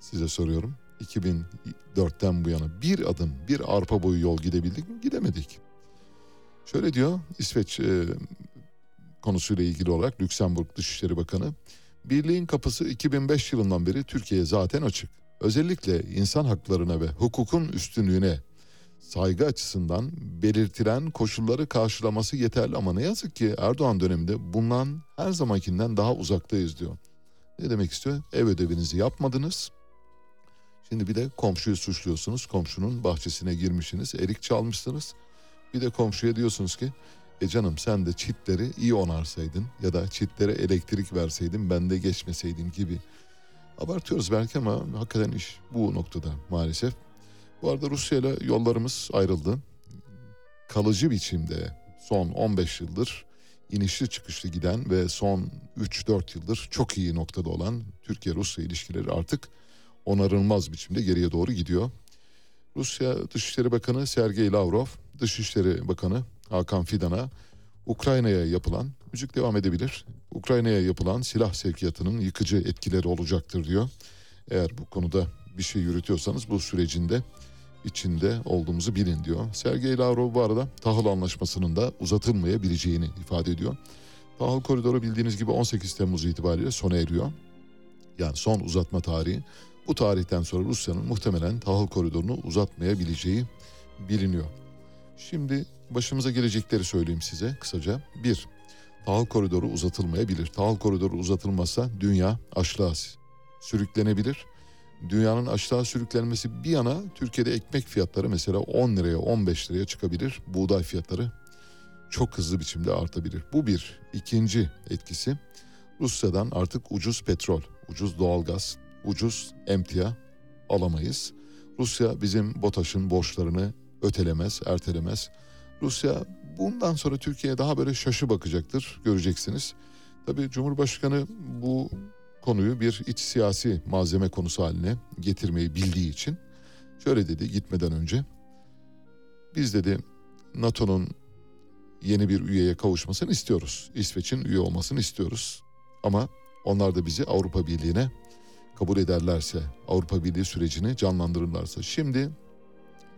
Size soruyorum. 2004'ten bu yana bir adım, bir arpa boyu yol gidebildik mi? Gidemedik. Şöyle diyor İsveç e, konusuyla ilgili olarak Lüksemburg Dışişleri Bakanı. Birliğin kapısı 2005 yılından beri Türkiye'ye zaten açık. Özellikle insan haklarına ve hukukun üstünlüğüne saygı açısından belirtilen koşulları karşılaması yeterli ama ne yazık ki Erdoğan döneminde bundan her zamankinden daha uzaktayız diyor. Ne demek istiyor? Ev ödevinizi yapmadınız. Şimdi bir de komşuyu suçluyorsunuz. Komşunun bahçesine girmişsiniz, erik çalmışsınız. Bir de komşuya diyorsunuz ki e canım sen de çitleri iyi onarsaydın ya da çitlere elektrik verseydin ben de geçmeseydim gibi. Abartıyoruz belki ama hakikaten iş bu noktada maalesef. Bu arada Rusya ile yollarımız ayrıldı. Kalıcı biçimde son 15 yıldır inişli çıkışlı giden ve son 3-4 yıldır çok iyi noktada olan Türkiye-Rusya ilişkileri artık onarılmaz biçimde geriye doğru gidiyor. Rusya Dışişleri Bakanı Sergey Lavrov, Dışişleri Bakanı Hakan Fidan'a Ukrayna'ya yapılan, müzik devam edebilir, Ukrayna'ya yapılan silah sevkiyatının yıkıcı etkileri olacaktır diyor. Eğer bu konuda bir şey yürütüyorsanız bu sürecinde içinde olduğumuzu bilin diyor. Sergey Lavrov bu arada tahıl anlaşmasının da uzatılmayabileceğini ifade ediyor. Tahıl koridoru bildiğiniz gibi 18 Temmuz itibariyle sona eriyor. Yani son uzatma tarihi. Bu tarihten sonra Rusya'nın muhtemelen tahıl koridorunu uzatmayabileceği biliniyor. Şimdi başımıza gelecekleri söyleyeyim size kısaca. Bir, tahıl koridoru uzatılmayabilir. Tahıl koridoru uzatılmazsa dünya açlığa sürüklenebilir. Dünyanın açlığa sürüklenmesi bir yana Türkiye'de ekmek fiyatları mesela 10 liraya 15 liraya çıkabilir. Buğday fiyatları çok hızlı biçimde artabilir. Bu bir. İkinci etkisi Rusya'dan artık ucuz petrol, ucuz doğalgaz, ucuz emtia alamayız. Rusya bizim BOTAŞ'ın borçlarını ötelemez, ertelemez. Rusya bundan sonra Türkiye'ye daha böyle şaşı bakacaktır, göreceksiniz. Tabii Cumhurbaşkanı bu konuyu bir iç siyasi malzeme konusu haline getirmeyi bildiği için şöyle dedi gitmeden önce. Biz dedi NATO'nun yeni bir üyeye kavuşmasını istiyoruz. İsveç'in üye olmasını istiyoruz. Ama onlar da bizi Avrupa Birliği'ne kabul ederlerse, Avrupa Birliği sürecini canlandırırlarsa. Şimdi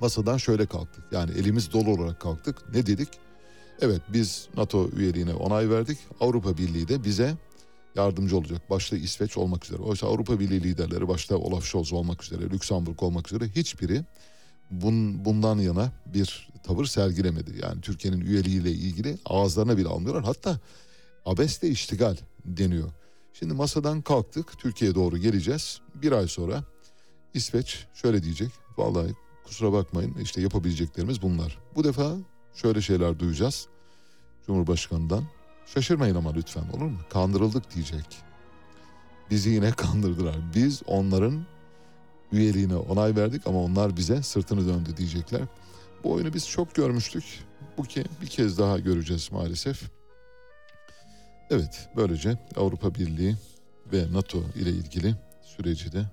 masadan şöyle kalktık. Yani elimiz dolu olarak kalktık. Ne dedik? Evet biz NATO üyeliğine onay verdik. Avrupa Birliği de bize yardımcı olacak. Başta İsveç olmak üzere. Oysa Avrupa Birliği liderleri başta Olaf Scholz olmak üzere, Lüksemburg olmak üzere hiçbiri bun, bundan yana bir tavır sergilemedi. Yani Türkiye'nin üyeliğiyle ilgili ağızlarına bile almıyorlar. Hatta abeste iştigal deniyor. Şimdi masadan kalktık Türkiye'ye doğru geleceğiz. Bir ay sonra İsveç şöyle diyecek. Vallahi kusura bakmayın işte yapabileceklerimiz bunlar. Bu defa şöyle şeyler duyacağız Cumhurbaşkanı'ndan. Şaşırmayın ama lütfen olur mu? Kandırıldık diyecek. Bizi yine kandırdılar. Biz onların üyeliğine onay verdik ama onlar bize sırtını döndü diyecekler. Bu oyunu biz çok görmüştük. Bu ki bir kez daha göreceğiz maalesef. Evet böylece Avrupa Birliği ve NATO ile ilgili süreci de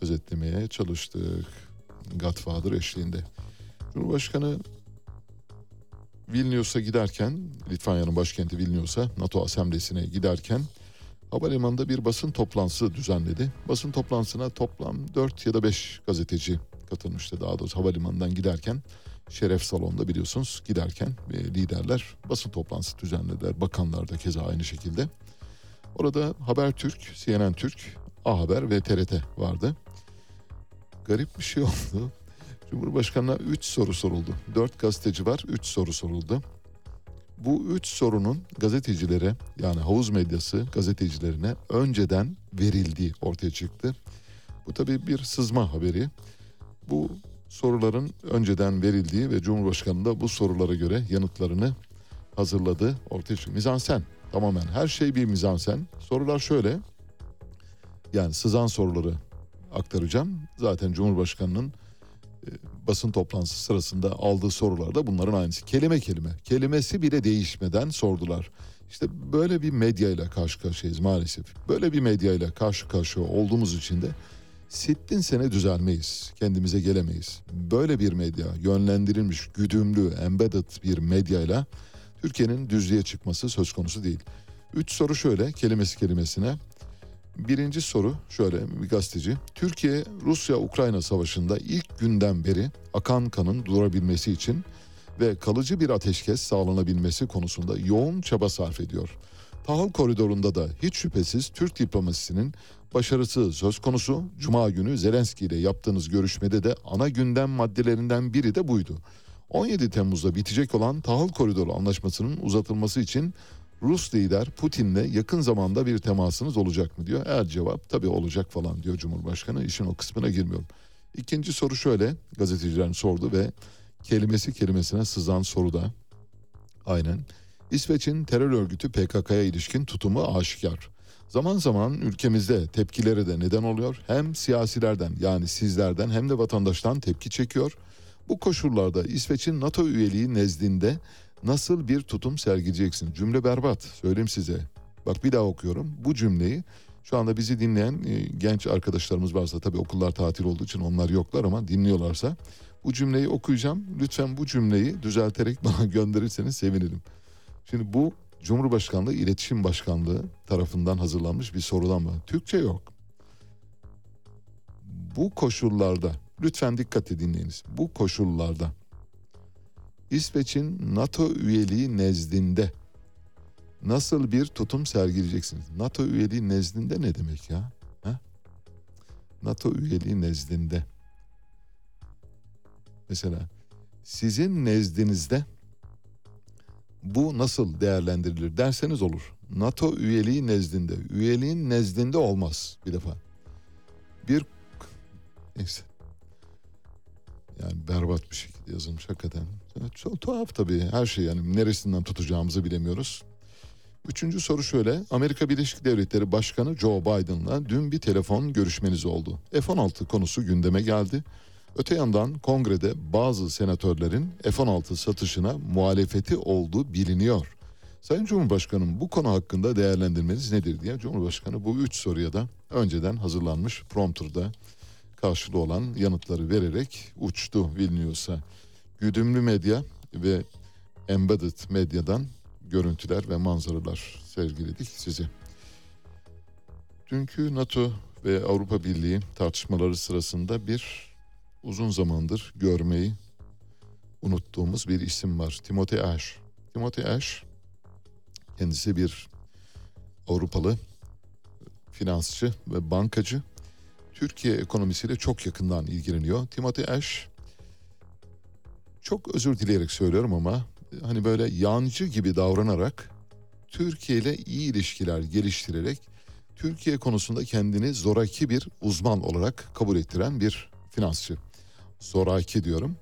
özetlemeye çalıştık. Godfather eşliğinde. Cumhurbaşkanı Vilnius'a giderken, Litvanya'nın başkenti Vilnius'a NATO asemblesine giderken havalimanında bir basın toplantısı düzenledi. Basın toplantısına toplam 4 ya da 5 gazeteci katılmıştı daha doğrusu havalimanından giderken. Şeref salonda biliyorsunuz giderken e, liderler basın toplantısı düzenlediler. Bakanlar da keza aynı şekilde. Orada Habertürk, CNN Türk, A Haber ve TRT vardı. Garip bir şey oldu. Cumhurbaşkanına 3 soru soruldu. 4 gazeteci var 3 soru soruldu. Bu 3 sorunun gazetecilere yani havuz medyası gazetecilerine önceden verildiği ortaya çıktı. Bu tabii bir sızma haberi. Bu soruların önceden verildiği ve Cumhurbaşkanı da bu sorulara göre yanıtlarını hazırladı. Ortaya çıktı. Mizansen tamamen her şey bir mizansen. Sorular şöyle. Yani sızan soruları aktaracağım. Zaten Cumhurbaşkanı'nın e, basın toplantısı sırasında aldığı sorular da bunların aynısı. Kelime kelime, kelimesi bile değişmeden sordular. İşte böyle bir medyayla karşı karşıyayız maalesef. Böyle bir medyayla karşı karşıya olduğumuz için de sittin sene düzelmeyiz, kendimize gelemeyiz. Böyle bir medya, yönlendirilmiş, güdümlü, embedded bir medyayla Türkiye'nin düzlüğe çıkması söz konusu değil. Üç soru şöyle, kelimesi kelimesine. Birinci soru şöyle bir gazeteci. Türkiye Rusya-Ukrayna savaşında ilk günden beri akan kanın durabilmesi için ve kalıcı bir ateşkes sağlanabilmesi konusunda yoğun çaba sarf ediyor. Tahıl koridorunda da hiç şüphesiz Türk diplomasisinin başarısı söz konusu. Cuma günü Zelenski ile yaptığınız görüşmede de ana gündem maddelerinden biri de buydu. 17 Temmuz'da bitecek olan tahıl koridoru anlaşmasının uzatılması için Rus lider Putin'le yakın zamanda bir temasınız olacak mı diyor. Eğer cevap tabii olacak falan diyor Cumhurbaşkanı. İşin o kısmına girmiyorum. İkinci soru şöyle gazetecilerin sordu ve kelimesi kelimesine sızan soruda aynen. İsveç'in terör örgütü PKK'ya ilişkin tutumu aşikar. Zaman zaman ülkemizde tepkileri de neden oluyor. Hem siyasilerden yani sizlerden hem de vatandaştan tepki çekiyor. Bu koşullarda İsveç'in NATO üyeliği nezdinde nasıl bir tutum sergileyeceksin? Cümle berbat söyleyeyim size. Bak bir daha okuyorum. Bu cümleyi şu anda bizi dinleyen e, genç arkadaşlarımız varsa tabii okullar tatil olduğu için onlar yoklar ama dinliyorlarsa bu cümleyi okuyacağım. Lütfen bu cümleyi düzelterek bana gönderirseniz sevinirim. Şimdi bu Cumhurbaşkanlığı İletişim Başkanlığı tarafından hazırlanmış bir sorudan mı? Türkçe yok. Bu koşullarda lütfen dikkat dinleyiniz. Bu koşullarda İsveç'in NATO üyeliği nezdinde nasıl bir tutum sergileyeceksiniz? NATO üyeliği nezdinde ne demek ya? Ha? NATO üyeliği nezdinde. Mesela sizin nezdinizde bu nasıl değerlendirilir derseniz olur. NATO üyeliği nezdinde. Üyeliğin nezdinde olmaz bir defa. Bir neyse. Yani berbat bir şekilde yazılmış hakikaten. Çok tuhaf tabii her şey yani neresinden tutacağımızı bilemiyoruz. Üçüncü soru şöyle. Amerika Birleşik Devletleri Başkanı Joe Biden'la dün bir telefon görüşmeniz oldu. F-16 konusu gündeme geldi. Öte yandan kongrede bazı senatörlerin F-16 satışına muhalefeti olduğu biliniyor. Sayın Cumhurbaşkanım bu konu hakkında değerlendirmeniz nedir diye Cumhurbaşkanı bu üç soruya da önceden hazırlanmış prompterda karşılığı olan yanıtları vererek uçtu Vilnius'a. Güdümlü medya ve Embedded Medya'dan görüntüler ve manzaralar sergiledik size. Dünkü NATO ve Avrupa Birliği tartışmaları sırasında bir uzun zamandır görmeyi unuttuğumuz bir isim var. Timothy Ash. Timothy Ash kendisi bir Avrupalı finansçı ve bankacı. Türkiye ekonomisiyle çok yakından ilgileniyor. Timothy Ash çok özür dileyerek söylüyorum ama hani böyle yancı gibi davranarak Türkiye ile iyi ilişkiler geliştirerek Türkiye konusunda kendini zoraki bir uzman olarak kabul ettiren bir finansçı. Zoraki diyorum.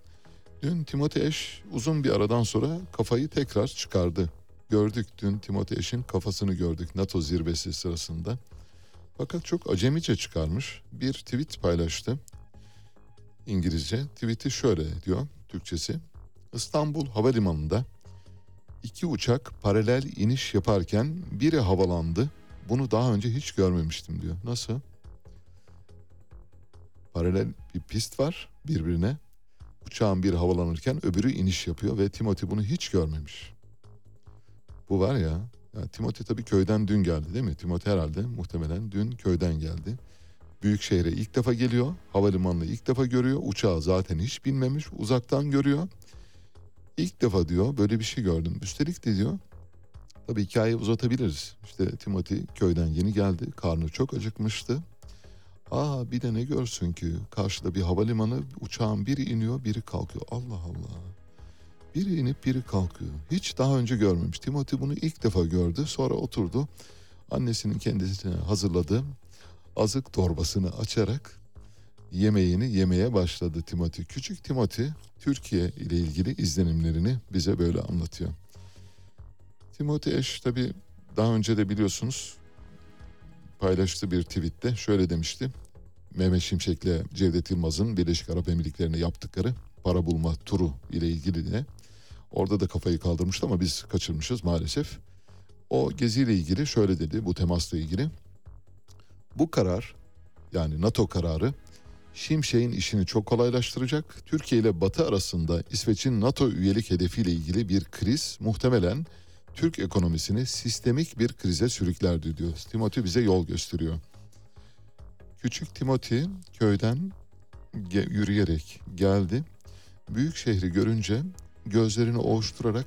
Dün Timothy Ash uzun bir aradan sonra kafayı tekrar çıkardı. Gördük dün Timothy Ash'in kafasını gördük NATO zirvesi sırasında. Fakat çok acemice çıkarmış bir tweet paylaştı. İngilizce tweet'i şöyle diyor Türkçesi. İstanbul Havalimanı'nda iki uçak paralel iniş yaparken biri havalandı. Bunu daha önce hiç görmemiştim diyor. Nasıl? Paralel bir pist var birbirine. Uçağın biri havalanırken öbürü iniş yapıyor ve Timothy bunu hiç görmemiş. Bu var ya, ya Timothy tabii köyden dün geldi değil mi? Timothy herhalde muhtemelen dün köyden geldi. Büyük şehre ilk defa geliyor. Havalimanını ilk defa görüyor. Uçağı zaten hiç binmemiş. Uzaktan görüyor. İlk defa diyor böyle bir şey gördüm. Üstelik de diyor tabii hikayeyi uzatabiliriz. İşte Timothy köyden yeni geldi. Karnı çok acıkmıştı. Aa bir de ne görsün ki karşıda bir havalimanı uçağın biri iniyor biri kalkıyor. Allah Allah. Biri inip biri kalkıyor. Hiç daha önce görmemiş. Timothy bunu ilk defa gördü. Sonra oturdu. Annesinin kendisine hazırladığı azık torbasını açarak yemeğini yemeye başladı Timothy. Küçük Timothy Türkiye ile ilgili izlenimlerini bize böyle anlatıyor. Timothy Ash tabi daha önce de biliyorsunuz paylaştığı bir tweette şöyle demişti. Mehmet Şimşek'le Cevdet Yılmaz'ın Birleşik Arap Emirlikleri'ne yaptıkları para bulma turu ile ilgili de orada da kafayı kaldırmıştı ama biz kaçırmışız maalesef. O geziyle ilgili şöyle dedi bu temasla ilgili. Bu karar yani NATO kararı Şimşek'in işini çok kolaylaştıracak. Türkiye ile Batı arasında İsveç'in NATO üyelik hedefiyle ilgili bir kriz muhtemelen Türk ekonomisini sistemik bir krize sürüklerdi diyor. Timothy bize yol gösteriyor. Küçük Timothy köyden ge- yürüyerek geldi. Büyük şehri görünce gözlerini ovuşturarak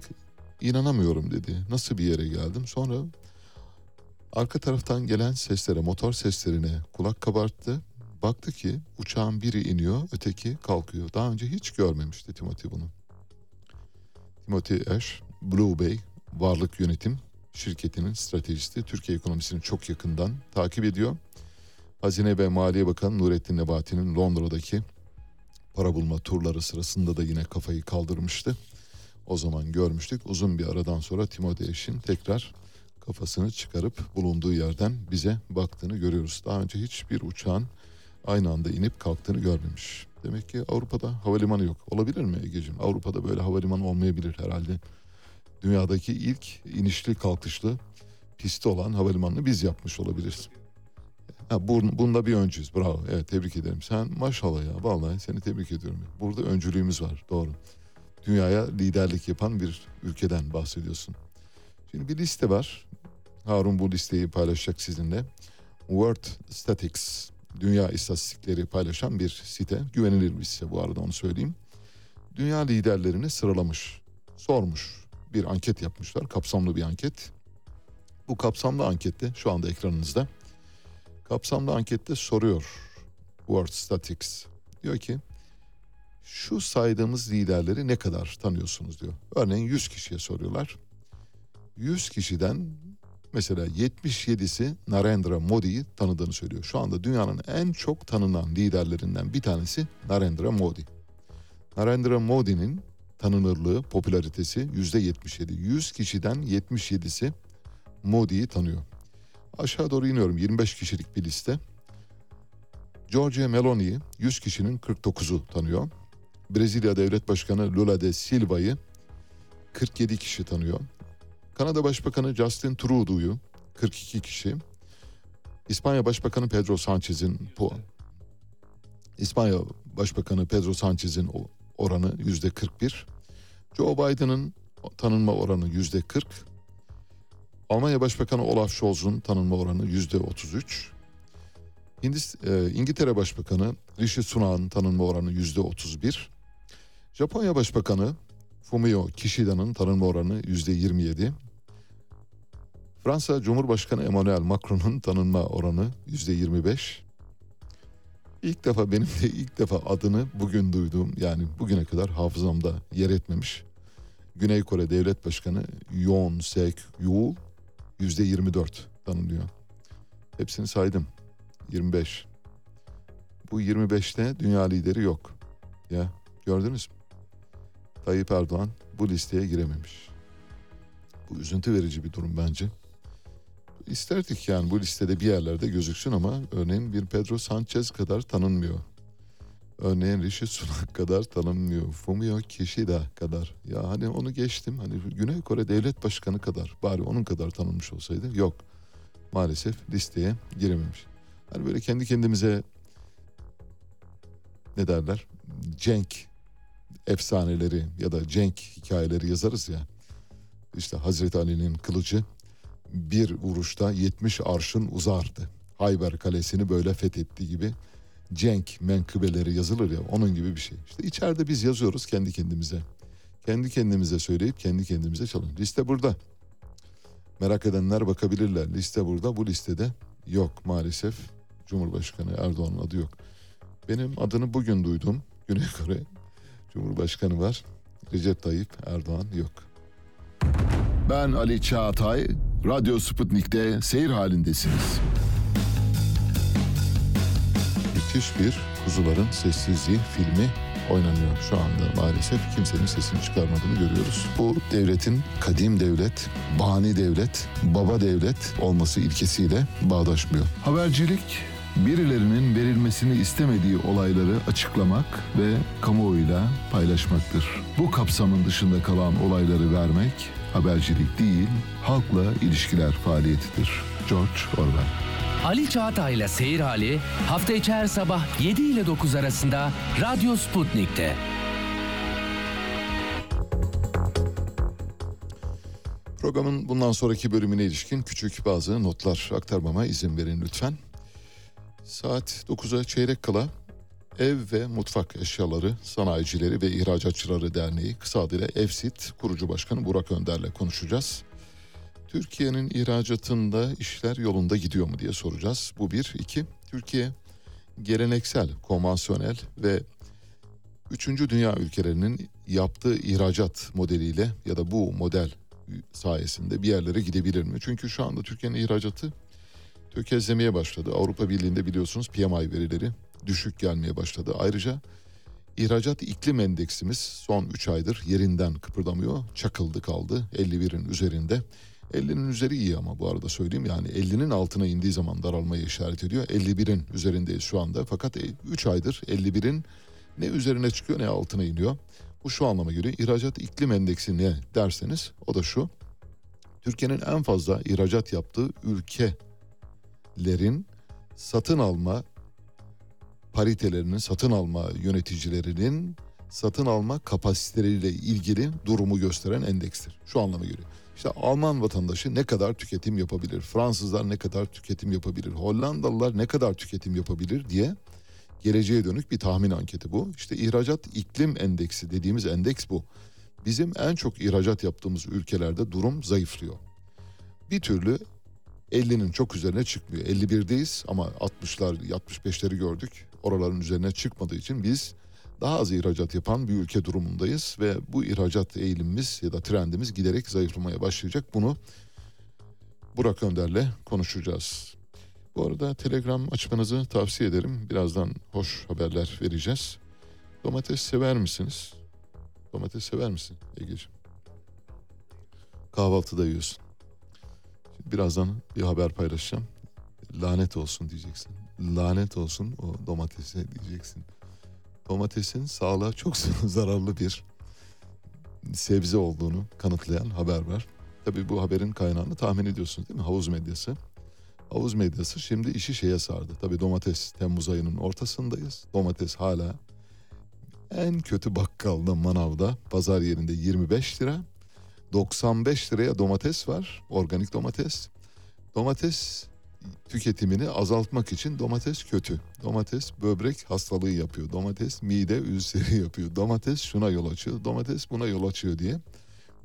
inanamıyorum dedi. Nasıl bir yere geldim? Sonra arka taraftan gelen seslere, motor seslerine kulak kabarttı. Baktı ki uçağın biri iniyor, öteki kalkıyor. Daha önce hiç görmemişti Timothy bunu. Timothy Ash, Blue Bay Varlık Yönetim şirketinin stratejisti. Türkiye ekonomisini çok yakından takip ediyor. Hazine ve Maliye Bakanı Nurettin Nebati'nin Londra'daki para bulma turları sırasında da yine kafayı kaldırmıştı. O zaman görmüştük. Uzun bir aradan sonra Timothy Ash'in tekrar kafasını çıkarıp bulunduğu yerden bize baktığını görüyoruz. Daha önce hiçbir uçağın aynı anda inip kalktığını görmemiş. Demek ki Avrupa'da havalimanı yok. Olabilir mi Ege'ciğim? Avrupa'da böyle havalimanı olmayabilir herhalde. Dünyadaki ilk inişli kalkışlı pisti olan havalimanını biz yapmış olabiliriz. Ha, bunda bir öncüyüz. Bravo. Evet tebrik ederim. Sen maşallah ya. Vallahi seni tebrik ediyorum. Burada öncülüğümüz var. Doğru. Dünyaya liderlik yapan bir ülkeden bahsediyorsun. Şimdi bir liste var. Harun bu listeyi paylaşacak sizinle. World Statistics dünya istatistikleri paylaşan bir site. Güvenilir bir site bu arada onu söyleyeyim. Dünya liderlerini sıralamış. Sormuş. Bir anket yapmışlar. Kapsamlı bir anket. Bu kapsamlı ankette şu anda ekranınızda. Kapsamlı ankette soruyor World Statistics. Diyor ki şu saydığımız liderleri ne kadar tanıyorsunuz diyor. Örneğin 100 kişiye soruyorlar. 100 kişiden mesela 77'si Narendra Modi'yi tanıdığını söylüyor. Şu anda dünyanın en çok tanınan liderlerinden bir tanesi Narendra Modi. Narendra Modi'nin tanınırlığı, popülaritesi yüzde 77. 100 kişiden 77'si Modi'yi tanıyor. Aşağı doğru iniyorum 25 kişilik bir liste. Giorgia Meloni'yi 100 kişinin 49'u tanıyor. Brezilya Devlet Başkanı Lula de Silva'yı 47 kişi tanıyor. Kanada Başbakanı Justin Trudeau'yu 42 kişi. İspanya Başbakanı Pedro Sanchez'in bu İspanya Başbakanı Pedro Sanchez'in oranı yüzde 41. Joe Biden'ın tanınma oranı yüzde 40. Almanya Başbakanı Olaf Scholz'un tanınma oranı yüzde 33. Hindist, e, İngiltere Başbakanı Rishi Sunak'ın tanınma oranı yüzde 31. Japonya Başbakanı Fumio Kishida'nın tanınma oranı yüzde 27. Fransa Cumhurbaşkanı Emmanuel Macron'un tanınma oranı yüzde 25. İlk defa benim de ilk defa adını bugün duyduğum yani bugüne kadar hafızamda yer etmemiş. Güney Kore Devlet Başkanı Yoon Sek Yeol yüzde 24 tanınıyor. Hepsini saydım. 25. Bu 25'te dünya lideri yok. Ya gördünüz mü? Tayyip Erdoğan bu listeye girememiş. Bu üzüntü verici bir durum bence. İsterdik yani bu listede bir yerlerde gözüksün ama örneğin bir Pedro Sanchez kadar tanınmıyor. Örneğin Rishi Sunak kadar tanınmıyor. Fumio Kishida kadar. Ya hani onu geçtim. Hani Güney Kore Devlet Başkanı kadar. Bari onun kadar tanınmış olsaydı. Yok. Maalesef listeye girememiş. Hani böyle kendi kendimize ne derler? Cenk efsaneleri ya da Cenk hikayeleri yazarız ya. İşte Hazreti Ali'nin kılıcı bir vuruşta 70 arşın uzardı. Hayber Kalesi'ni böyle fethetti gibi cenk menkıbeleri yazılır ya onun gibi bir şey. İşte içeride biz yazıyoruz kendi kendimize. Kendi kendimize söyleyip kendi kendimize çalın. Liste burada. Merak edenler bakabilirler. Liste burada. Bu listede yok maalesef. Cumhurbaşkanı Erdoğan'ın adı yok. Benim adını bugün duydum. Güney Kore Cumhurbaşkanı var. Recep Tayyip Erdoğan yok. Ben Ali Çağatay, Radyo Sputnik'te seyir halindesiniz. Müthiş bir Kuzuların Sessizliği filmi oynanıyor şu anda maalesef. Kimsenin sesini çıkarmadığını görüyoruz. Bu devletin kadim devlet, bani devlet, baba devlet olması ilkesiyle bağdaşmıyor. Habercilik, birilerinin verilmesini istemediği olayları açıklamak ve kamuoyuyla paylaşmaktır. Bu kapsamın dışında kalan olayları vermek habercilik değil, halkla ilişkiler faaliyetidir. George Orwell Ali Çağatay'la Seyir Hali hafta içi her sabah 7 ile 9 arasında Radyo Sputnik'te. Programın bundan sonraki bölümüne ilişkin küçük bazı notlar aktarmama izin verin lütfen. Saat 9'a çeyrek kala Ev ve Mutfak Eşyaları Sanayicileri ve İhracatçıları Derneği kısa adıyla EFSİT kurucu başkanı Burak Önder'le konuşacağız. Türkiye'nin ihracatında işler yolunda gidiyor mu diye soracağız. Bu bir. iki Türkiye geleneksel, konvansiyonel ve üçüncü dünya ülkelerinin yaptığı ihracat modeliyle ya da bu model sayesinde bir yerlere gidebilir mi? Çünkü şu anda Türkiye'nin ihracatı tökezlemeye başladı. Avrupa Birliği'nde biliyorsunuz PMI verileri düşük gelmeye başladı. Ayrıca ihracat iklim endeksimiz son 3 aydır yerinden kıpırdamıyor. Çakıldı kaldı 51'in üzerinde. 50'nin üzeri iyi ama bu arada söyleyeyim yani 50'nin altına indiği zaman daralmayı işaret ediyor. 51'in üzerindeyiz şu anda fakat 3 aydır 51'in ne üzerine çıkıyor ne altına iniyor. Bu şu anlama geliyor. İhracat iklim endeksi ne derseniz o da şu. Türkiye'nin en fazla ihracat yaptığı ülkelerin satın alma paritelerinin, satın alma yöneticilerinin satın alma kapasiteleriyle ilgili durumu gösteren endekstir. Şu anlama geliyor. İşte Alman vatandaşı ne kadar tüketim yapabilir? Fransızlar ne kadar tüketim yapabilir? Hollandalılar ne kadar tüketim yapabilir diye geleceğe dönük bir tahmin anketi bu. İşte ihracat iklim endeksi dediğimiz endeks bu. Bizim en çok ihracat yaptığımız ülkelerde durum zayıflıyor. Bir türlü 50'nin çok üzerine çıkmıyor. 51'deyiz ama 60'lar 65'leri gördük. Oraların üzerine çıkmadığı için biz daha az ihracat yapan bir ülke durumundayız ve bu ihracat eğilimimiz ya da trendimiz giderek zayıflamaya başlayacak. Bunu Burak Önder'le konuşacağız. Bu arada Telegram açmanızı tavsiye ederim. Birazdan hoş haberler vereceğiz. Domates sever misiniz? Domates sever misin Ege'ciğim? Kahvaltıda yiyorsun. Birazdan bir haber paylaşacağım. Lanet olsun diyeceksin. Lanet olsun o domatese diyeceksin domatesin sağlığa çok zararlı bir sebze olduğunu kanıtlayan haber var. Tabii bu haberin kaynağını tahmin ediyorsunuz değil mi? Havuz medyası. Havuz medyası şimdi işi şeye sardı. Tabii domates Temmuz ayının ortasındayız. Domates hala en kötü bakkalda, manavda, pazar yerinde 25 lira. 95 liraya domates var. Organik domates. Domates tüketimini azaltmak için domates kötü. Domates böbrek hastalığı yapıyor. Domates mide ülseri yapıyor. Domates şuna yol açıyor. Domates buna yol açıyor diye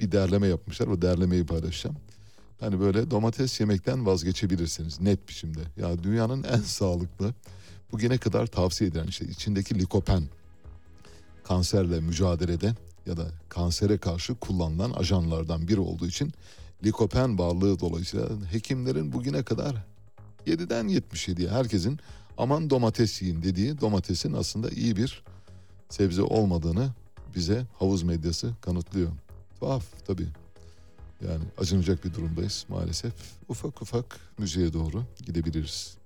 bir derleme yapmışlar. O derlemeyi paylaşacağım. Hani böyle domates yemekten vazgeçebilirsiniz net biçimde. Ya dünyanın en sağlıklı bugüne kadar tavsiye edilen işte içindeki likopen kanserle mücadelede ya da kansere karşı kullanılan ajanlardan biri olduğu için likopen varlığı dolayısıyla hekimlerin bugüne kadar 7'den 77'ye herkesin aman domates yiyin dediği domatesin aslında iyi bir sebze olmadığını bize havuz medyası kanıtlıyor. Tuhaf tabii. Yani acınacak bir durumdayız maalesef. Ufak ufak müziğe doğru gidebiliriz.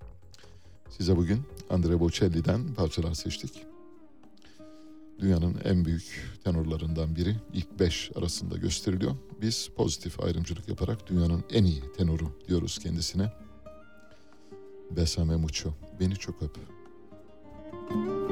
Size bugün Andrea Bocelli'den parçalar seçtik. Dünyanın en büyük tenorlarından biri ilk beş arasında gösteriliyor. Biz pozitif ayrımcılık yaparak dünyanın en iyi tenoru diyoruz kendisine. Besame mucho. Beni çok öp. Bésame,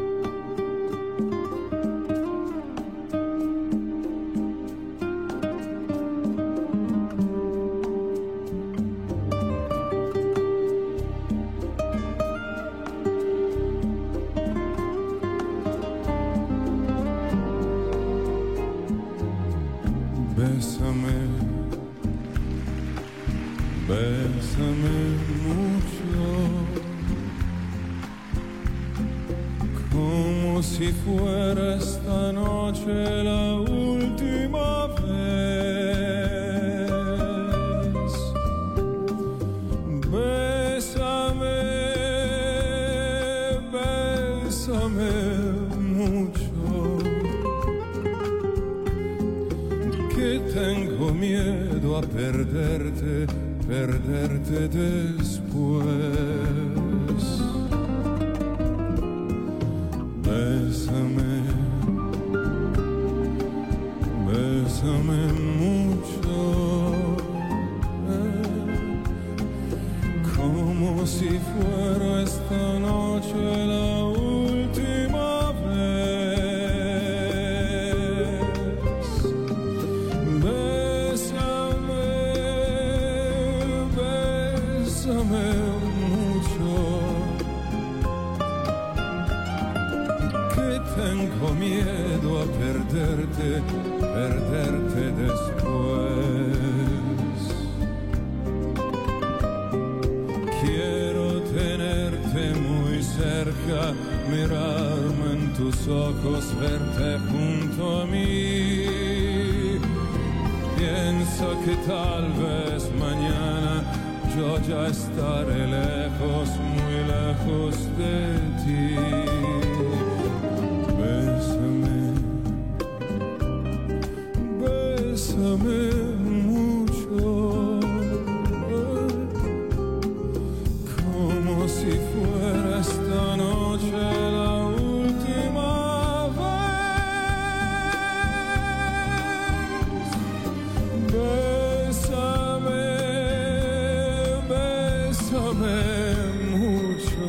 bésame mucho.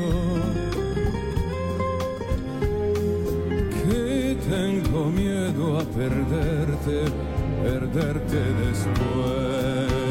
Que tengo miedo a perderte, perderte después.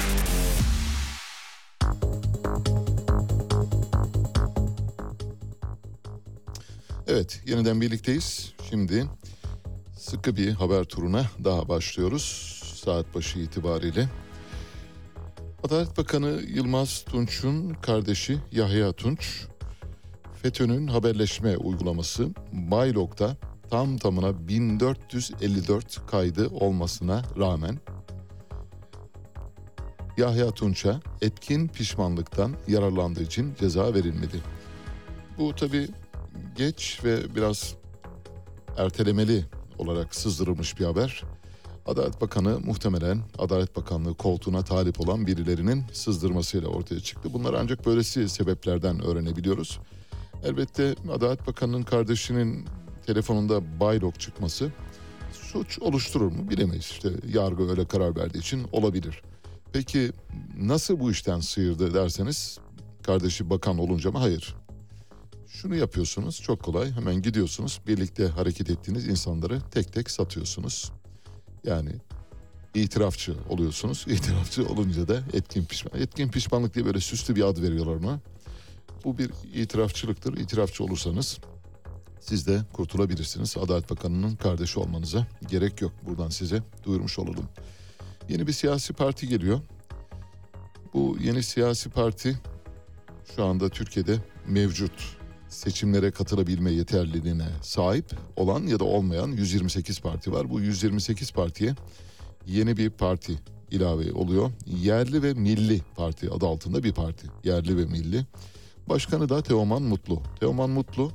Evet, yeniden birlikteyiz. Şimdi sıkı bir haber turuna daha başlıyoruz saat başı itibariyle. Adalet Bakanı Yılmaz Tunç'un kardeşi Yahya Tunç, FETÖ'nün haberleşme uygulaması Baylok'ta tam tamına 1454 kaydı olmasına rağmen Yahya Tunç'a etkin pişmanlıktan yararlandığı için ceza verilmedi. Bu tabi geç ve biraz ertelemeli olarak sızdırılmış bir haber. Adalet Bakanı muhtemelen Adalet Bakanlığı koltuğuna talip olan birilerinin sızdırmasıyla ortaya çıktı. Bunlar ancak böylesi sebeplerden öğrenebiliyoruz. Elbette Adalet Bakanı'nın kardeşinin telefonunda baylok çıkması suç oluşturur mu bilemeyiz. İşte yargı öyle karar verdiği için olabilir. Peki nasıl bu işten sıyırdı derseniz kardeşi bakan olunca mı? Hayır. Şunu yapıyorsunuz çok kolay hemen gidiyorsunuz birlikte hareket ettiğiniz insanları tek tek satıyorsunuz. Yani itirafçı oluyorsunuz. İtirafçı olunca da etkin pişman. Etkin pişmanlık diye böyle süslü bir ad veriyorlar ona. Bu bir itirafçılıktır. İtirafçı olursanız siz de kurtulabilirsiniz. Adalet Bakanı'nın kardeşi olmanıza gerek yok. Buradan size duyurmuş olalım. Yeni bir siyasi parti geliyor. Bu yeni siyasi parti şu anda Türkiye'de mevcut seçimlere katılabilme yeterliliğine sahip olan ya da olmayan 128 parti var. Bu 128 partiye yeni bir parti ilave oluyor. Yerli ve Milli Parti adı altında bir parti. Yerli ve Milli. Başkanı da Teoman Mutlu. Teoman Mutlu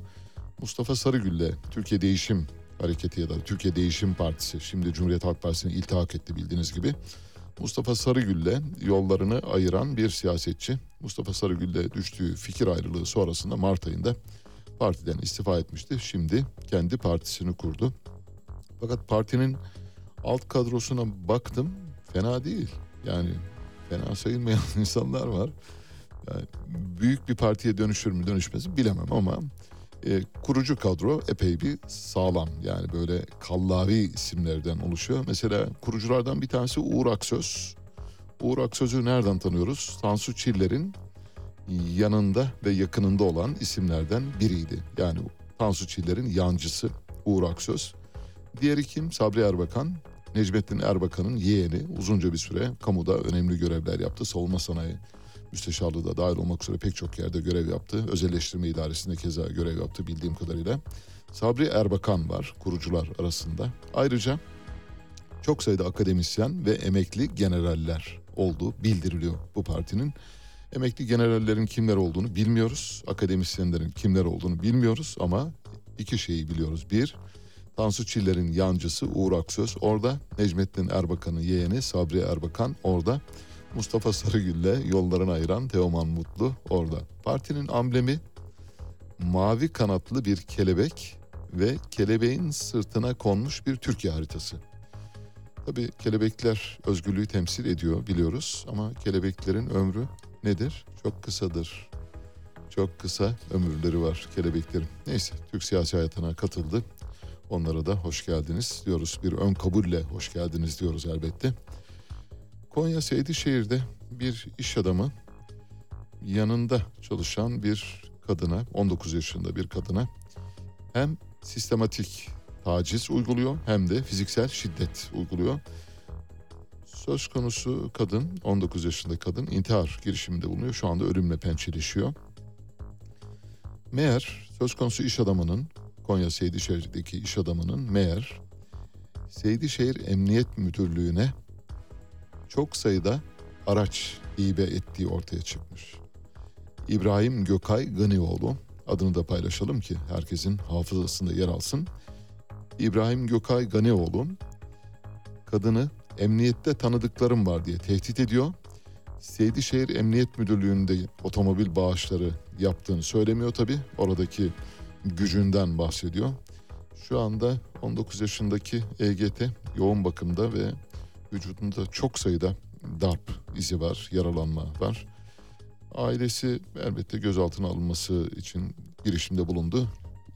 Mustafa Sarıgül'le Türkiye Değişim Hareketi ya da Türkiye Değişim Partisi şimdi Cumhuriyet Halk Partisi'ne iltihak etti bildiğiniz gibi. Mustafa Sarıgül'le yollarını ayıran bir siyasetçi. Mustafa Sarıgül'le düştüğü fikir ayrılığı sonrasında Mart ayında partiden istifa etmişti. Şimdi kendi partisini kurdu. Fakat partinin alt kadrosuna baktım fena değil. Yani fena sayılmayan insanlar var. Yani büyük bir partiye dönüşür mü dönüşmez mi bilemem ama e, kurucu kadro epey bir sağlam. Yani böyle kallavi isimlerden oluşuyor. Mesela kuruculardan bir tanesi Uğur Aksöz. Uğur Aksöz'ü nereden tanıyoruz? Tansu Çiller'in yanında ve yakınında olan isimlerden biriydi. Yani Tansu Çiller'in yancısı Uğur Aksöz. Diğeri kim? Sabri Erbakan. Necmettin Erbakan'ın yeğeni uzunca bir süre kamuda önemli görevler yaptı. Savunma sanayi müsteşarlığı da dahil olmak üzere pek çok yerde görev yaptı. Özelleştirme idaresinde keza görev yaptı bildiğim kadarıyla. Sabri Erbakan var kurucular arasında. Ayrıca çok sayıda akademisyen ve emekli generaller olduğu bildiriliyor bu partinin. Emekli generallerin kimler olduğunu bilmiyoruz. Akademisyenlerin kimler olduğunu bilmiyoruz ama iki şeyi biliyoruz. Bir, Tansu Çiller'in yancısı Uğur Aksöz orada. Necmettin Erbakan'ın yeğeni Sabri Erbakan orada. Mustafa Sarıgül'le yollarını ayıran Teoman Mutlu orada. Partinin amblemi mavi kanatlı bir kelebek ve kelebeğin sırtına konmuş bir Türkiye haritası. Tabii kelebekler özgürlüğü temsil ediyor biliyoruz ama kelebeklerin ömrü nedir? Çok kısadır. Çok kısa ömürleri var kelebeklerin. Neyse Türk siyasi hayatına katıldı. Onlara da hoş geldiniz diyoruz. Bir ön kabulle hoş geldiniz diyoruz elbette. Konya Seydişehir'de bir iş adamı yanında çalışan bir kadına, 19 yaşında bir kadına hem sistematik taciz uyguluyor hem de fiziksel şiddet uyguluyor. Söz konusu kadın, 19 yaşında kadın intihar girişiminde bulunuyor. Şu anda ölümle pençeleşiyor. Meğer söz konusu iş adamının, Konya Seydişehir'deki iş adamının meğer Seydişehir Emniyet Müdürlüğü'ne çok sayıda araç hibe ettiği ortaya çıkmış. İbrahim Gökay Gınioğlu adını da paylaşalım ki herkesin hafızasında yer alsın. İbrahim Gökay Ganioğlu kadını emniyette tanıdıklarım var diye tehdit ediyor. Seydişehir Emniyet Müdürlüğü'nde otomobil bağışları yaptığını söylemiyor tabi. Oradaki gücünden bahsediyor. Şu anda 19 yaşındaki EGT yoğun bakımda ve vücudunda çok sayıda darp izi var, yaralanma var. Ailesi elbette gözaltına alınması için girişimde bulundu.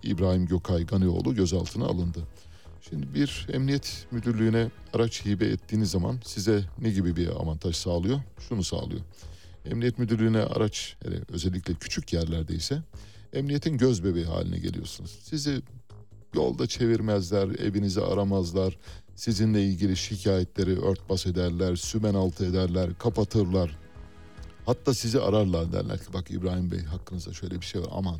İbrahim Gökay Ganioğlu gözaltına alındı. Şimdi bir emniyet müdürlüğüne araç hibe ettiğiniz zaman size ne gibi bir avantaj sağlıyor? Şunu sağlıyor. Emniyet müdürlüğüne araç özellikle küçük yerlerde ise emniyetin göz bebeği haline geliyorsunuz. Sizi yolda çevirmezler, evinizi aramazlar, sizinle ilgili şikayetleri örtbas ederler, sümen altı ederler, kapatırlar. Hatta sizi ararlar derler ki bak İbrahim Bey hakkınızda şöyle bir şey var aman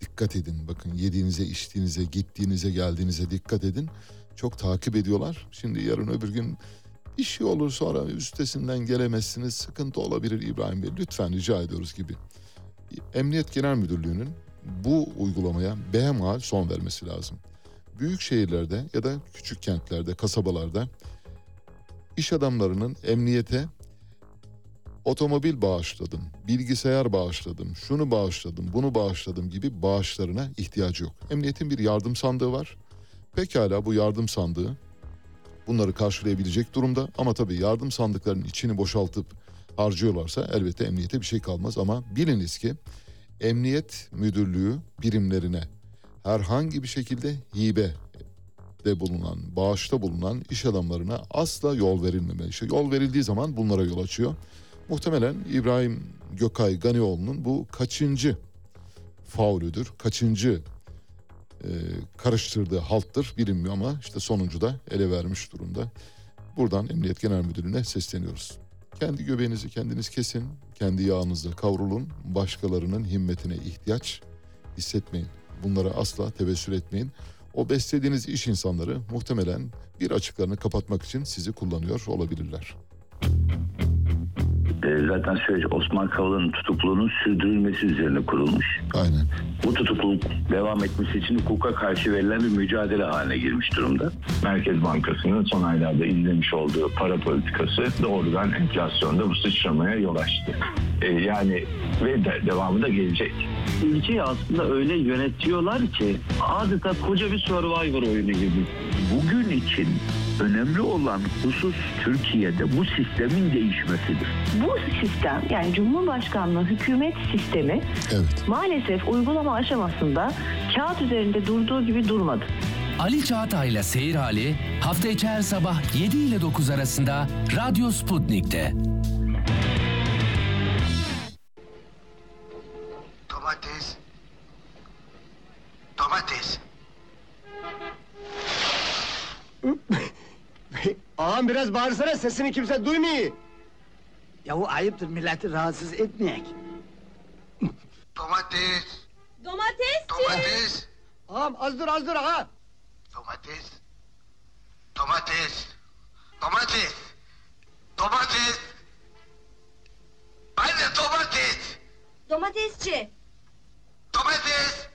dikkat edin. Bakın yediğinize, içtiğinize, gittiğinize, geldiğinize dikkat edin. Çok takip ediyorlar. Şimdi yarın öbür gün bir şey olur sonra üstesinden gelemezsiniz. Sıkıntı olabilir İbrahim Bey. Lütfen rica ediyoruz gibi. Emniyet Genel Müdürlüğü'nün bu uygulamaya behemhal son vermesi lazım. Büyük şehirlerde ya da küçük kentlerde, kasabalarda iş adamlarının emniyete otomobil bağışladım, bilgisayar bağışladım, şunu bağışladım, bunu bağışladım gibi bağışlarına ihtiyacı yok. Emniyetin bir yardım sandığı var. Pekala bu yardım sandığı bunları karşılayabilecek durumda ama tabii yardım sandıklarının içini boşaltıp harcıyorlarsa elbette emniyete bir şey kalmaz ama biliniz ki emniyet müdürlüğü birimlerine herhangi bir şekilde hibe de bulunan, bağışta bulunan iş adamlarına asla yol verilmemeli. İşte yol verildiği zaman bunlara yol açıyor. Muhtemelen İbrahim Gökay Ganioğlu'nun bu kaçıncı faulüdür, kaçıncı e, karıştırdığı halttır bilinmiyor ama işte sonuncu da ele vermiş durumda. Buradan Emniyet Genel Müdürlüğü'ne sesleniyoruz. Kendi göbeğinizi kendiniz kesin, kendi yağınızla kavrulun, başkalarının himmetine ihtiyaç hissetmeyin. Bunlara asla tevessül etmeyin. O beslediğiniz iş insanları muhtemelen bir açıklarını kapatmak için sizi kullanıyor olabilirler. E, zaten süreç Osman Kavala'nın tutukluluğunun sürdürülmesi üzerine kurulmuş. Aynen. Bu tutukluluk devam etmesi için hukuka karşı verilen bir mücadele haline girmiş durumda. Merkez Bankası'nın son aylarda izlemiş olduğu para politikası doğrudan enflasyonda bu sıçramaya yol açtı. E, yani ve de, devamı da gelecek. Ülkeyi aslında öyle yönetiyorlar ki adeta koca bir survivor oyunu gibi. Bugün için önemli olan husus Türkiye'de bu sistemin değişmesidir. Bu sistem yani Cumhurbaşkanlığı hükümet sistemi Evet. maalesef uygulama aşamasında kağıt üzerinde durduğu gibi durmadı. Ali Çağatay'la Seyir Hali hafta içi her sabah 7 ile 9 arasında Radyo Sputnik'te. Ağam biraz bağırsana sesini kimse duymuyor. Yahu ayıptır milleti rahatsız etmeyek. Domates, Domatesçi. domates, Ağam az dur az dur ağam. domates, domates, domates, domates. Anne domates, Domatesçi. domates.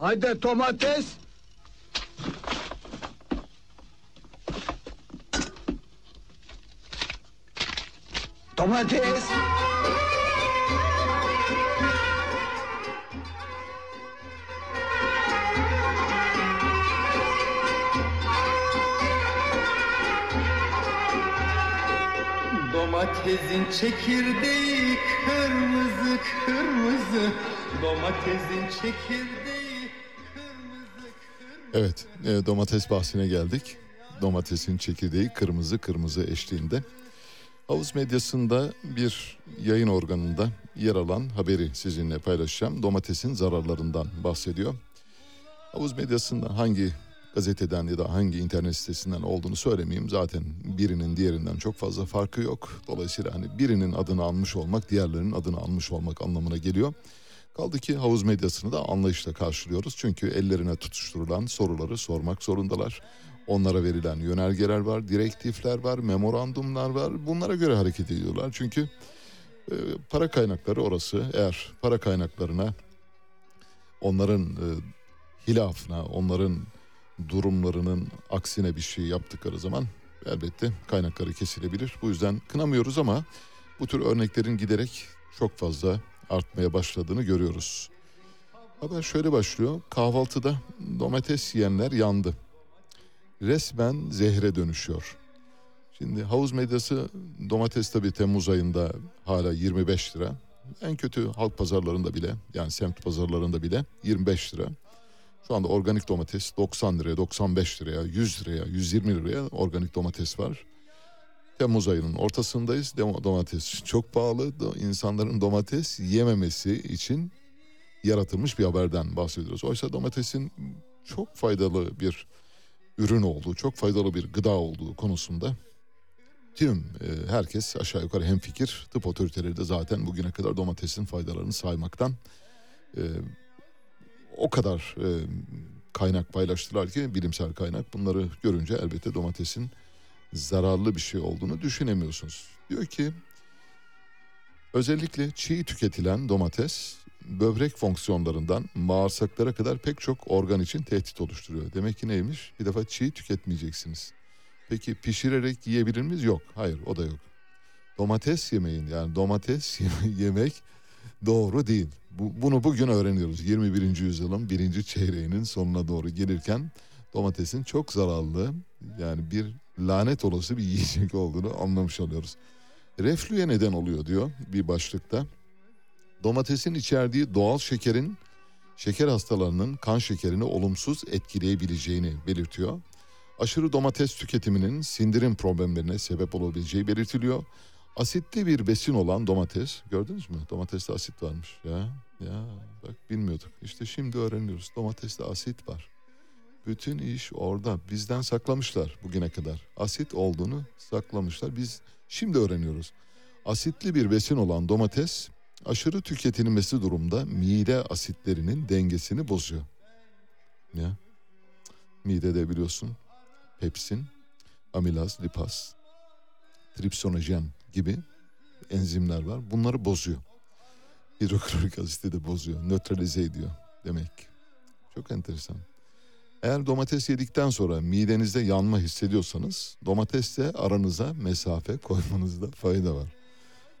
Haydi domates. Domates. Domatesin çekirdeği kırmızı kırmızı Domatesin çekirdeği Evet, e, domates bahsine geldik. Domatesin çekirdeği kırmızı kırmızı eşliğinde. Havuz medyasında bir yayın organında yer alan haberi sizinle paylaşacağım. Domatesin zararlarından bahsediyor. Havuz medyasında hangi gazeteden ya da hangi internet sitesinden olduğunu söylemeyeyim. Zaten birinin diğerinden çok fazla farkı yok. Dolayısıyla hani birinin adını almış olmak diğerlerinin adını almış olmak anlamına geliyor. Kaldı ki havuz medyasını da anlayışla karşılıyoruz. Çünkü ellerine tutuşturulan soruları sormak zorundalar. Onlara verilen yönergeler var, direktifler var, memorandumlar var. Bunlara göre hareket ediyorlar. Çünkü e, para kaynakları orası. Eğer para kaynaklarına onların e, hilafına, onların durumlarının aksine bir şey yaptıkları zaman elbette kaynakları kesilebilir. Bu yüzden kınamıyoruz ama bu tür örneklerin giderek çok fazla artmaya başladığını görüyoruz. Haber şöyle başlıyor. Kahvaltıda domates yiyenler yandı. Resmen zehre dönüşüyor. Şimdi havuz medyası domates tabii Temmuz ayında hala 25 lira. En kötü halk pazarlarında bile yani semt pazarlarında bile 25 lira. Şu anda organik domates 90 liraya, 95 liraya, 100 liraya, 120 liraya organik domates var. Temmuz ayının ortasındayız. Domates çok pahalı. İnsanların domates yememesi için yaratılmış bir haberden bahsediyoruz. Oysa domatesin çok faydalı bir ürün olduğu, çok faydalı bir gıda olduğu konusunda tüm e, herkes aşağı yukarı hemfikir. Tıp otoriteleri de zaten bugüne kadar domatesin faydalarını saymaktan e, o kadar e, kaynak paylaştılar ki bilimsel kaynak. Bunları görünce elbette domatesin zararlı bir şey olduğunu düşünemiyorsunuz. Diyor ki özellikle çiğ tüketilen domates böbrek fonksiyonlarından bağırsaklara kadar pek çok organ için tehdit oluşturuyor. Demek ki neymiş? Bir defa çiğ tüketmeyeceksiniz. Peki pişirerek yiyebilir miyiz? Yok. Hayır o da yok. Domates yemeyin yani domates yemek doğru değil. Bu, bunu bugün öğreniyoruz. 21. yüzyılın birinci çeyreğinin sonuna doğru gelirken domatesin çok zararlı yani bir lanet olası bir yiyecek olduğunu anlamış oluyoruz. Reflüye neden oluyor diyor bir başlıkta. Domatesin içerdiği doğal şekerin şeker hastalarının kan şekerini olumsuz etkileyebileceğini belirtiyor. Aşırı domates tüketiminin sindirim problemlerine sebep olabileceği belirtiliyor. Asitli bir besin olan domates gördünüz mü? Domateste asit varmış ya. Ya bak bilmiyorduk. İşte şimdi öğreniyoruz. Domateste asit var. Bütün iş orada. Bizden saklamışlar bugüne kadar. Asit olduğunu saklamışlar. Biz şimdi öğreniyoruz. Asitli bir besin olan domates aşırı tüketilmesi durumda mide asitlerinin dengesini bozuyor. Ya. Midede biliyorsun pepsin, amilaz, lipaz, tripsinojen gibi enzimler var. Bunları bozuyor. Hidroklorik asiti de bozuyor. Nötralize ediyor demek. Çok enteresan. Eğer domates yedikten sonra midenizde yanma hissediyorsanız domatesle aranıza mesafe koymanızda fayda var.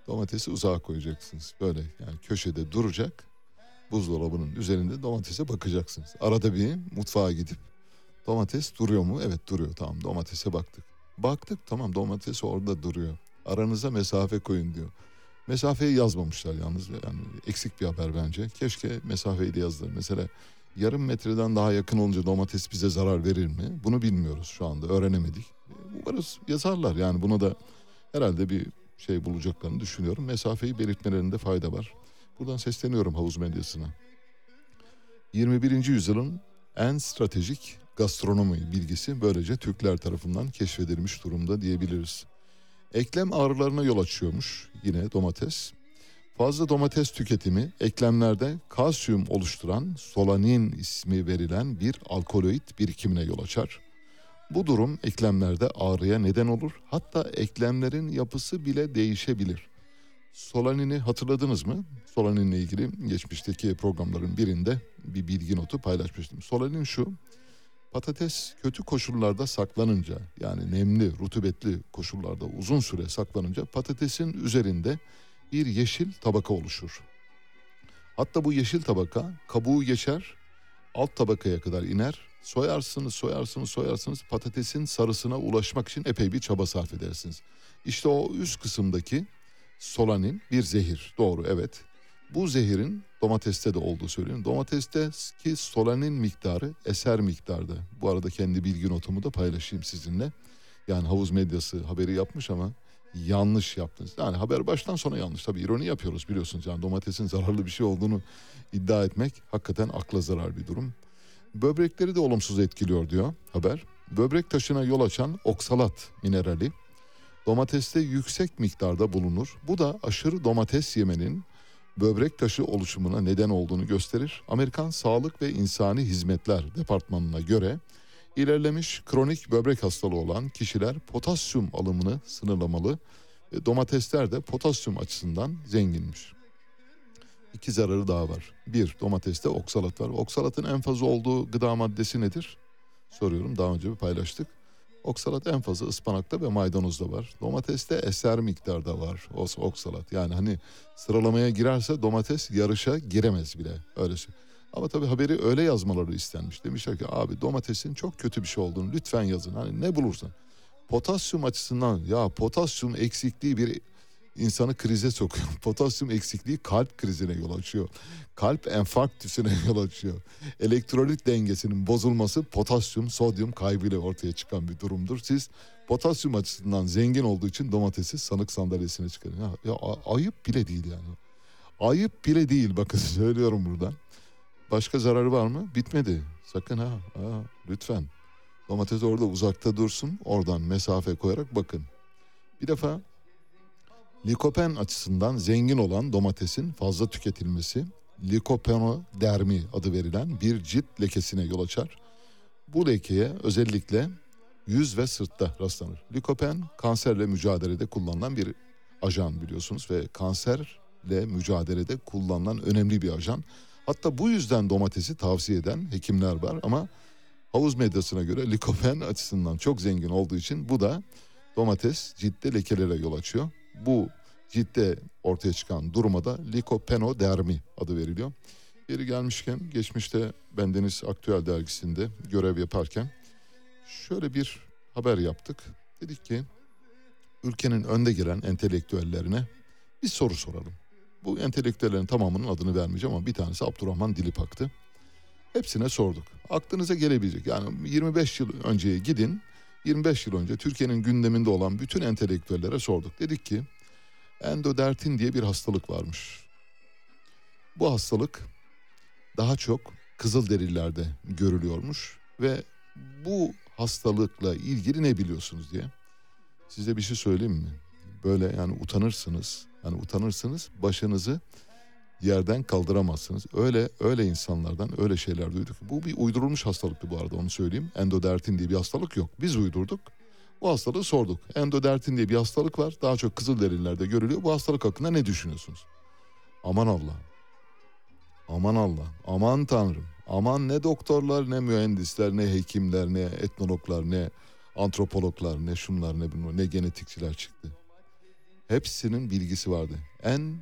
Domatesi uzağa koyacaksınız. Böyle yani köşede duracak. Buzdolabının üzerinde domatese bakacaksınız. Arada bir mutfağa gidip domates duruyor mu? Evet duruyor. Tamam domatese baktık. Baktık tamam domates orada duruyor. Aranıza mesafe koyun diyor. Mesafeyi yazmamışlar yalnız. Yani eksik bir haber bence. Keşke mesafeyi de yazdılar. Mesela yarım metreden daha yakın olunca domates bize zarar verir mi? Bunu bilmiyoruz şu anda. Öğrenemedik. Umarız yazarlar. Yani buna da herhalde bir şey bulacaklarını düşünüyorum. Mesafeyi belirtmelerinde fayda var. Buradan sesleniyorum havuz medyasına. 21. yüzyılın en stratejik gastronomi bilgisi böylece Türkler tarafından keşfedilmiş durumda diyebiliriz. Eklem ağrılarına yol açıyormuş yine domates. Fazla domates tüketimi eklemlerde kalsiyum oluşturan solanin ismi verilen bir alkaloid birikimine yol açar. Bu durum eklemlerde ağrıya neden olur. Hatta eklemlerin yapısı bile değişebilir. Solanini hatırladınız mı? Solaninle ilgili geçmişteki programların birinde bir bilgi notu paylaşmıştım. Solanin şu. Patates kötü koşullarda saklanınca yani nemli, rutubetli koşullarda uzun süre saklanınca patatesin üzerinde bir yeşil tabaka oluşur. Hatta bu yeşil tabaka kabuğu geçer, alt tabakaya kadar iner. Soyarsınız, soyarsınız, soyarsınız patatesin sarısına ulaşmak için epey bir çaba sarf edersiniz. İşte o üst kısımdaki solanin bir zehir. Doğru evet. Bu zehirin domateste de olduğu söyleniyor. Domatesteki solanin miktarı eser miktarda. Bu arada kendi bilgi notumu da paylaşayım sizinle. Yani havuz medyası haberi yapmış ama yanlış yaptınız. Yani haber baştan sona yanlış. Tabii ironi yapıyoruz biliyorsunuz. Yani domatesin zararlı bir şey olduğunu iddia etmek hakikaten akla zarar bir durum. Böbrekleri de olumsuz etkiliyor diyor haber. Böbrek taşına yol açan oksalat minerali domateste yüksek miktarda bulunur. Bu da aşırı domates yemenin böbrek taşı oluşumuna neden olduğunu gösterir. Amerikan Sağlık ve İnsani Hizmetler Departmanı'na göre ilerlemiş kronik böbrek hastalığı olan kişiler potasyum alımını sınırlamalı. Domatesler de potasyum açısından zenginmiş. İki zararı daha var. Bir, domateste oksalat var. Oksalatın en fazla olduğu gıda maddesi nedir? Soruyorum daha önce bir paylaştık. Oksalat en fazla ıspanakta ve maydanozda var. Domateste eser miktarda var oksalat. Yani hani sıralamaya girerse domates yarışa giremez bile. Öyle şey. Ama tabii haberi öyle yazmaları istenmiş. Demişler ki abi domatesin çok kötü bir şey olduğunu lütfen yazın. Hani ne bulursan. Potasyum açısından ya potasyum eksikliği bir insanı krize sokuyor. Potasyum eksikliği kalp krizine yol açıyor. Kalp enfarktüsüne yol açıyor. Elektrolit dengesinin bozulması potasyum, sodyum kaybıyla ortaya çıkan bir durumdur. Siz potasyum açısından zengin olduğu için domatesi sanık sandalyesine çıkarın. Ya, ya ayıp bile değil yani. Ayıp bile değil bakın söylüyorum buradan. Başka zararı var mı? Bitmedi. Sakın ha, ha lütfen. Domates orada uzakta dursun. Oradan mesafe koyarak bakın. Bir defa likopen açısından zengin olan domatesin fazla tüketilmesi likopenodermi adı verilen bir cilt lekesine yol açar. Bu lekeye özellikle yüz ve sırtta rastlanır. Likopen kanserle mücadelede kullanılan bir ajan biliyorsunuz ve kanserle mücadelede kullanılan önemli bir ajan. Hatta bu yüzden domatesi tavsiye eden hekimler var ama havuz medyasına göre likopen açısından çok zengin olduğu için bu da domates ciltte lekelere yol açıyor. Bu ciltte ortaya çıkan duruma da likopenodermi adı veriliyor. Yeri gelmişken geçmişte Bendeniz Aktüel dergisinde görev yaparken şöyle bir haber yaptık. Dedik ki ülkenin önde gelen entelektüellerine bir soru soralım. Bu entelektüellerin tamamının adını vermeyeceğim ama bir tanesi Abdurrahman Dilipak'tı. Hepsine sorduk. Aklınıza gelebilecek yani 25 yıl önceye gidin. 25 yıl önce Türkiye'nin gündeminde olan bütün entelektüellere sorduk. Dedik ki endodertin diye bir hastalık varmış. Bu hastalık daha çok Kızılderililerde görülüyormuş ve bu hastalıkla ilgili ne biliyorsunuz diye. Size bir şey söyleyeyim mi? Böyle yani utanırsınız. Yani utanırsınız başınızı yerden kaldıramazsınız. Öyle öyle insanlardan öyle şeyler duyduk. Bu bir uydurulmuş hastalıktı bu arada onu söyleyeyim. Endodertin diye bir hastalık yok. Biz uydurduk. Bu hastalığı sorduk. Endodertin diye bir hastalık var. Daha çok Kızılderililerde görülüyor. Bu hastalık hakkında ne düşünüyorsunuz? Aman Allah. Aman Allah. Aman Tanrım. Aman ne doktorlar ne mühendisler ne hekimler ne etnologlar ne antropologlar ne şunlar ne bunlar ne genetikçiler çıktı. Hepsinin bilgisi vardı. En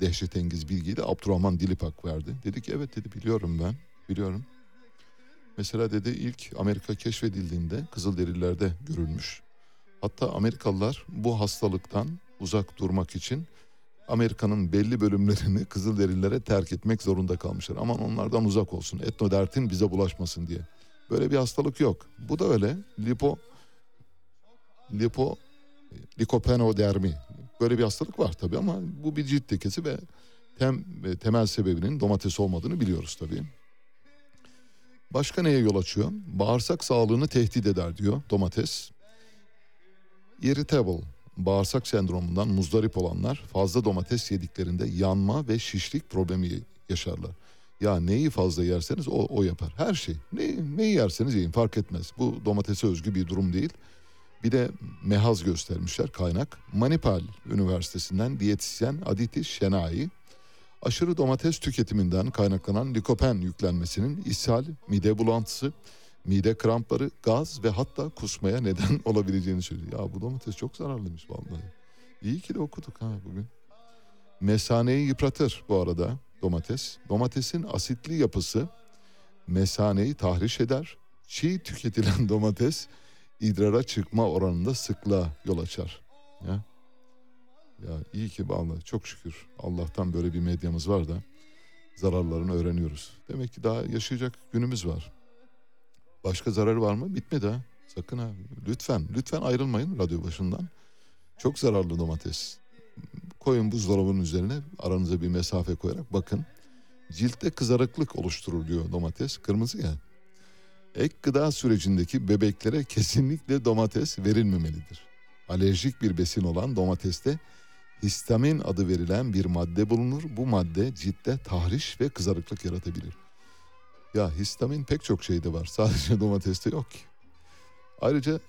dehşetengiz bilgiyi de Abdurrahman Dilipak verdi. Dedi ki evet dedi biliyorum ben biliyorum. Mesela dedi ilk Amerika keşfedildiğinde Kızılderililerde görülmüş. Hatta Amerikalılar bu hastalıktan uzak durmak için Amerika'nın belli bölümlerini Kızılderililere terk etmek zorunda kalmışlar. Aman onlardan uzak olsun. Etnodertin bize bulaşmasın diye. Böyle bir hastalık yok. Bu da öyle. Lipo lipo likopenodermi. Böyle bir hastalık var tabii ama bu bir cilt lekesi ve tem, temel sebebinin domates olmadığını biliyoruz tabii. Başka neye yol açıyor? Bağırsak sağlığını tehdit eder diyor domates. Irritable, bağırsak sendromundan muzdarip olanlar fazla domates yediklerinde yanma ve şişlik problemi yaşarlar. Ya neyi fazla yerseniz o, o yapar. Her şey. Ne, neyi yerseniz yiyin fark etmez. Bu domatese özgü bir durum değil. Bir de mehaz göstermişler kaynak. Manipal Üniversitesi'nden diyetisyen Aditi Şenai aşırı domates tüketiminden kaynaklanan likopen yüklenmesinin ishal, mide bulantısı, mide krampları, gaz ve hatta kusmaya neden olabileceğini söylüyor. Ya bu domates çok zararlıymış vallahi. İyi ki de okuduk ha bugün. Mesaneyi yıpratır bu arada domates. Domatesin asitli yapısı mesaneyi tahriş eder. Çiğ tüketilen domates idrara çıkma oranında sıklığa yol açar. Ya. Ya iyi ki vallahi çok şükür Allah'tan böyle bir medyamız var da zararlarını öğreniyoruz. Demek ki daha yaşayacak günümüz var. Başka zararı var mı? Bitmedi ha. Sakın ha. Lütfen, lütfen ayrılmayın radyo başından. Çok zararlı domates. Koyun buzdolabının üzerine aranıza bir mesafe koyarak bakın. Ciltte kızarıklık oluşturur diyor domates. Kırmızı ya. Ek gıda sürecindeki bebeklere kesinlikle domates verilmemelidir. Alerjik bir besin olan domateste histamin adı verilen bir madde bulunur. Bu madde ciltte tahriş ve kızarıklık yaratabilir. Ya histamin pek çok şeyde var. Sadece domateste yok ki. Ayrıca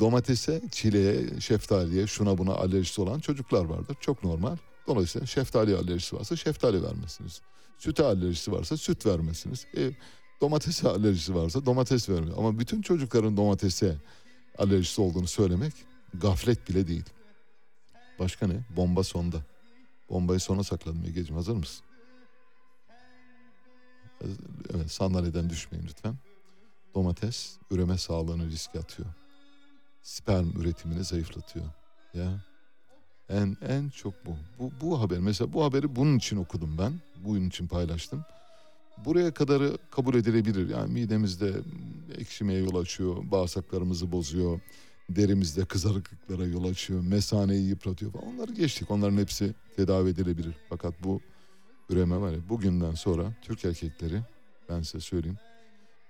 domatese, çileğe, şeftaliye, şuna buna alerjisi olan çocuklar vardır. Çok normal. Dolayısıyla şeftali alerjisi varsa şeftali vermesiniz. Süte alerjisi varsa süt vermesiniz. E, domatese alerjisi varsa domates vermeyin. Ama bütün çocukların domatese alerjisi olduğunu söylemek gaflet bile değil. Başka ne? Bomba sonda. Bombayı sona sakladım Ege'ciğim hazır mısın? Evet sandalyeden düşmeyin lütfen. Domates üreme sağlığını riske atıyor. Sperm üretimini zayıflatıyor. Ya en en çok bu. Bu bu haber mesela bu haberi bunun için okudum ben. Bunun için paylaştım. Buraya kadarı kabul edilebilir. Yani midemizde ekşimeye yol açıyor, bağırsaklarımızı bozuyor, derimizde kızarıklıklara yol açıyor, mesaneyi yıpratıyor falan. Onları geçtik. Onların hepsi tedavi edilebilir. Fakat bu üreme var ya bugünden sonra Türk erkekleri ben size söyleyeyim.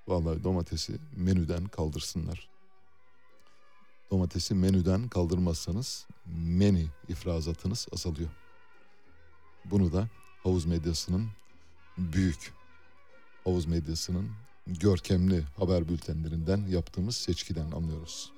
Vallahi domatesi menüden kaldırsınlar. Domatesi menüden kaldırmazsanız menü ifrazatınız azalıyor. Bunu da havuz medyasının büyük havuz medyasının görkemli haber bültenlerinden yaptığımız seçkiden anlıyoruz.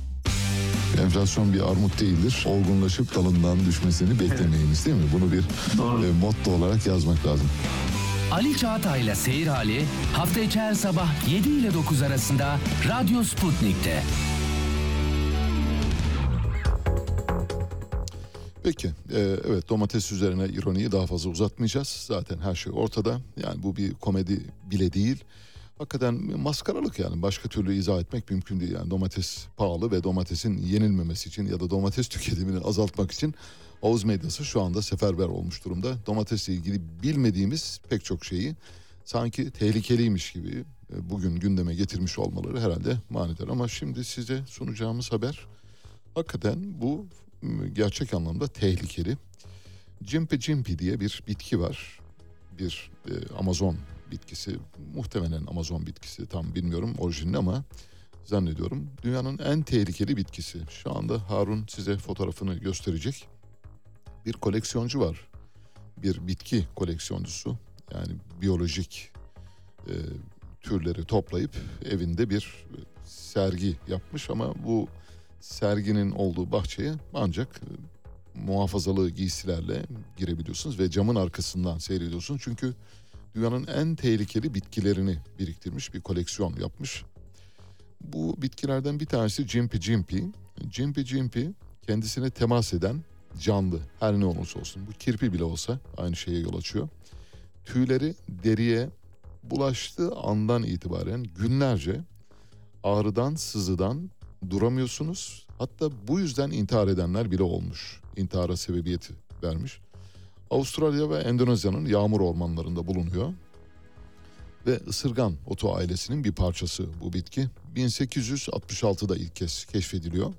Enflasyon bir armut değildir. Olgunlaşıp dalından düşmesini beklemeyiniz değil mi? Bunu bir e, motto olarak yazmak lazım. Ali Çağatay'la Seyir Hali hafta içi her sabah 7 ile 9 arasında Radyo Sputnik'te. Peki, e, evet domates üzerine ironiyi daha fazla uzatmayacağız. Zaten her şey ortada. Yani bu bir komedi bile değil. Hakikaten maskaralık yani başka türlü izah etmek mümkün değil. Yani domates pahalı ve domatesin yenilmemesi için ya da domates tüketimini azaltmak için Oğuz medyası şu anda seferber olmuş durumda. Domatesle ilgili bilmediğimiz pek çok şeyi sanki tehlikeliymiş gibi e, bugün gündeme getirmiş olmaları herhalde manidar. Ama şimdi size sunacağımız haber hakikaten bu gerçek anlamda tehlikeli. Cimpi cimpi diye bir bitki var. Bir e, Amazon bitkisi muhtemelen Amazon bitkisi tam bilmiyorum orijinali ama zannediyorum dünyanın en tehlikeli bitkisi. Şu anda Harun size fotoğrafını gösterecek. Bir koleksiyoncu var. Bir bitki koleksiyoncusu. Yani biyolojik e, türleri toplayıp evinde bir sergi yapmış ama bu serginin olduğu bahçeye ancak muhafazalı giysilerle girebiliyorsunuz ve camın arkasından seyrediyorsunuz. Çünkü dünyanın en tehlikeli bitkilerini biriktirmiş bir koleksiyon yapmış. Bu bitkilerden bir tanesi Cimpi Cimpi. Cimpi Cimpi kendisine temas eden canlı her ne olursa olsun bu kirpi bile olsa aynı şeye yol açıyor. Tüyleri deriye bulaştığı andan itibaren günlerce ağrıdan, sızıdan duramıyorsunuz. Hatta bu yüzden intihar edenler bile olmuş. İntihara sebebiyeti vermiş. Avustralya ve Endonezya'nın yağmur ormanlarında bulunuyor. Ve ısırgan otu ailesinin bir parçası bu bitki. 1866'da ilk kez keşfediliyor.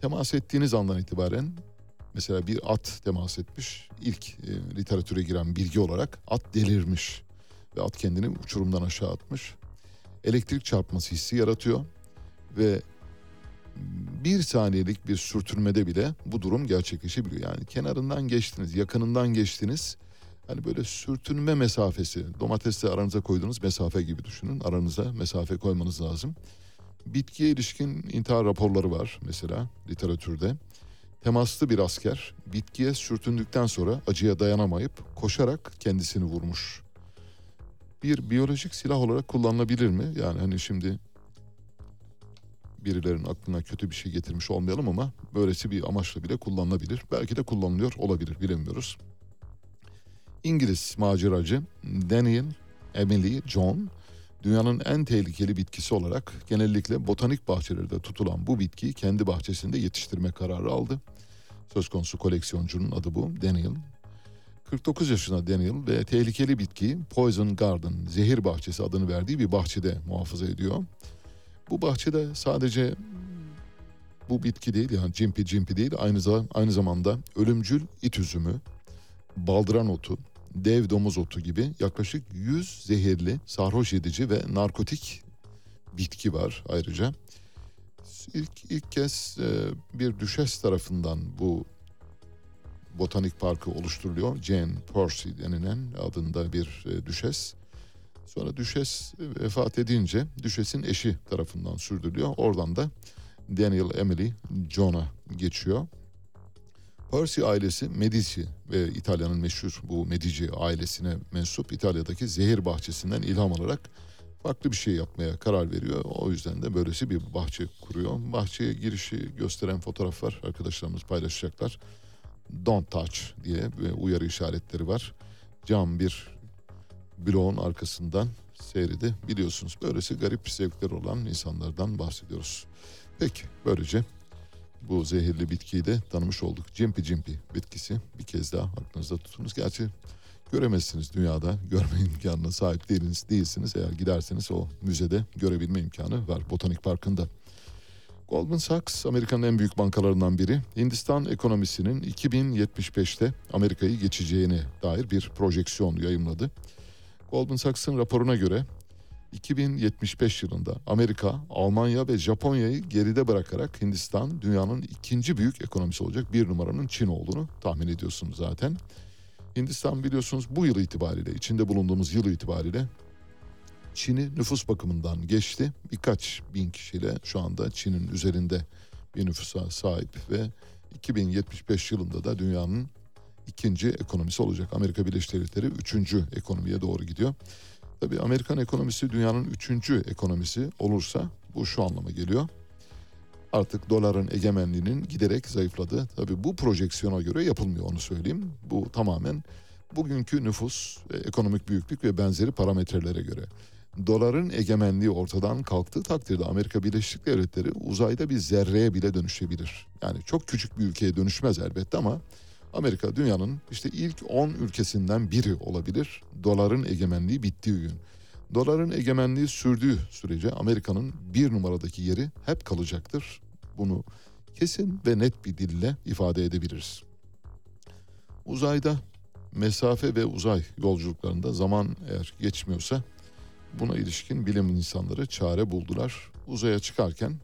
Temas ettiğiniz andan itibaren mesela bir at temas etmiş. İlk e, literatüre giren bilgi olarak at delirmiş. Ve at kendini uçurumdan aşağı atmış. Elektrik çarpması hissi yaratıyor. Ve bir saniyelik bir sürtünmede bile bu durum gerçekleşebiliyor. Yani kenarından geçtiniz, yakınından geçtiniz. Hani böyle sürtünme mesafesi, domatesle aranıza koyduğunuz mesafe gibi düşünün. Aranıza mesafe koymanız lazım. Bitkiye ilişkin intihar raporları var mesela literatürde. Temaslı bir asker bitkiye sürtündükten sonra acıya dayanamayıp koşarak kendisini vurmuş. Bir biyolojik silah olarak kullanılabilir mi? Yani hani şimdi birilerinin aklına kötü bir şey getirmiş olmayalım ama böylesi bir amaçla bile kullanılabilir. Belki de kullanılıyor olabilir bilemiyoruz. İngiliz maceracı Daniel Emily John dünyanın en tehlikeli bitkisi olarak genellikle botanik bahçelerde tutulan bu bitkiyi kendi bahçesinde yetiştirme kararı aldı. Söz konusu koleksiyoncunun adı bu Daniel. 49 yaşında Daniel ve tehlikeli bitkiyi Poison Garden, zehir bahçesi adını verdiği bir bahçede muhafaza ediyor. Bu bahçede sadece bu bitki değil yani cimpi cimpi değil aynı, za- aynı zamanda ölümcül it üzümü, baldıran otu, dev domuz otu gibi yaklaşık 100 zehirli, sarhoş edici ve narkotik bitki var ayrıca. İlk, ilk kez e, bir düşes tarafından bu botanik parkı oluşturuluyor. Jane Percy denilen adında bir e, düşes. Sonra düşes vefat edince düşesin eşi tarafından sürdürülüyor. Oradan da Daniel Emily John'a geçiyor. Percy ailesi Medici ve İtalya'nın meşhur bu Medici ailesine mensup İtalya'daki zehir bahçesinden ilham alarak farklı bir şey yapmaya karar veriyor. O yüzden de böylesi bir bahçe kuruyor. Bahçeye girişi gösteren fotoğraflar arkadaşlarımız paylaşacaklar. Don't touch diye uyarı işaretleri var. Cam bir bloğun arkasından seyredi. Biliyorsunuz böylesi garip zevkleri olan insanlardan bahsediyoruz. Peki böylece bu zehirli bitkiyi de tanımış olduk. Cimpi cimpi bitkisi bir kez daha aklınızda tutunuz. Gerçi göremezsiniz dünyada. Görme imkanına sahip değilsiniz, değilsiniz. Eğer giderseniz o müzede görebilme imkanı var Botanik Parkı'nda. Goldman Sachs Amerika'nın en büyük bankalarından biri. Hindistan ekonomisinin 2075'te Amerika'yı geçeceğine dair bir projeksiyon yayımladı. Goldman Sachs'ın raporuna göre 2075 yılında Amerika, Almanya ve Japonya'yı geride bırakarak Hindistan dünyanın ikinci büyük ekonomisi olacak. Bir numaranın Çin olduğunu tahmin ediyorsunuz zaten. Hindistan biliyorsunuz bu yıl itibariyle, içinde bulunduğumuz yıl itibariyle Çin'i nüfus bakımından geçti. Birkaç bin kişiyle şu anda Çin'in üzerinde bir nüfusa sahip ve 2075 yılında da dünyanın ikinci ekonomisi olacak. Amerika Birleşik Devletleri üçüncü ekonomiye doğru gidiyor. Tabii Amerikan ekonomisi dünyanın üçüncü ekonomisi olursa bu şu anlama geliyor. Artık doların egemenliğinin giderek zayıfladığı. Tabii bu projeksiyona göre yapılmıyor onu söyleyeyim. Bu tamamen bugünkü nüfus, e, ekonomik büyüklük ve benzeri parametrelere göre. Doların egemenliği ortadan kalktığı takdirde Amerika Birleşik Devletleri uzayda bir zerreye bile dönüşebilir. Yani çok küçük bir ülkeye dönüşmez elbette ama Amerika dünyanın işte ilk 10 ülkesinden biri olabilir. Doların egemenliği bittiği gün. Doların egemenliği sürdüğü sürece Amerika'nın bir numaradaki yeri hep kalacaktır. Bunu kesin ve net bir dille ifade edebiliriz. Uzayda mesafe ve uzay yolculuklarında zaman eğer geçmiyorsa buna ilişkin bilim insanları çare buldular. Uzaya çıkarken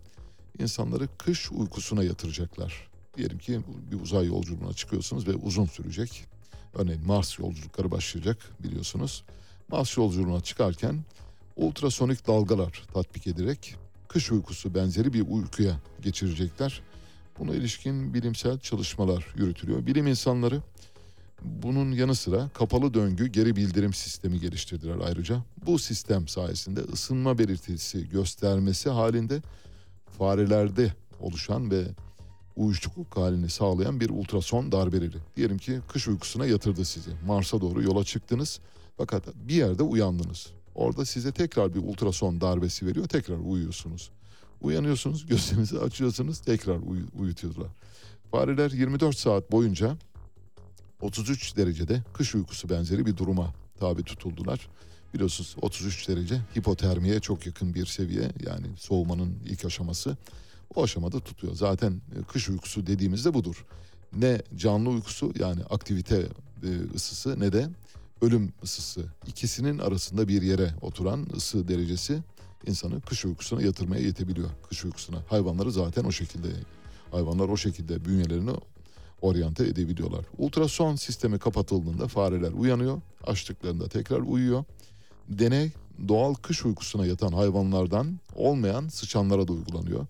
insanları kış uykusuna yatıracaklar. Diyelim ki bir uzay yolculuğuna çıkıyorsunuz ve uzun sürecek. Örneğin Mars yolculukları başlayacak biliyorsunuz. Mars yolculuğuna çıkarken ultrasonik dalgalar tatbik ederek kış uykusu benzeri bir uykuya geçirecekler. Buna ilişkin bilimsel çalışmalar yürütülüyor. Bilim insanları bunun yanı sıra kapalı döngü geri bildirim sistemi geliştirdiler ayrıca. Bu sistem sayesinde ısınma belirtisi göstermesi halinde farelerde oluşan ve uyuşukluk halini sağlayan bir ultrason darbeleri. Diyelim ki kış uykusuna yatırdı sizi. Mars'a doğru yola çıktınız fakat bir yerde uyandınız. Orada size tekrar bir ultrason darbesi veriyor tekrar uyuyorsunuz. Uyanıyorsunuz, gözlerinizi açıyorsunuz, tekrar uyu- uyutuyorlar. Fareler 24 saat boyunca 33 derecede kış uykusu benzeri bir duruma tabi tutuldular. Biliyorsunuz 33 derece hipotermiye çok yakın bir seviye yani soğumanın ilk aşaması. O aşamada tutuyor. Zaten e, kış uykusu dediğimizde budur. Ne canlı uykusu yani aktivite e, ısısı ne de ölüm ısısı. İkisinin arasında bir yere oturan ısı derecesi insanı kış uykusuna yatırmaya yetebiliyor. Kış uykusuna. Hayvanları zaten o şekilde hayvanlar o şekilde bünyelerini oryante edebiliyorlar. Ultrason sistemi kapatıldığında fareler uyanıyor. Açtıklarında tekrar uyuyor. Deney doğal kış uykusuna yatan hayvanlardan olmayan sıçanlara da uygulanıyor.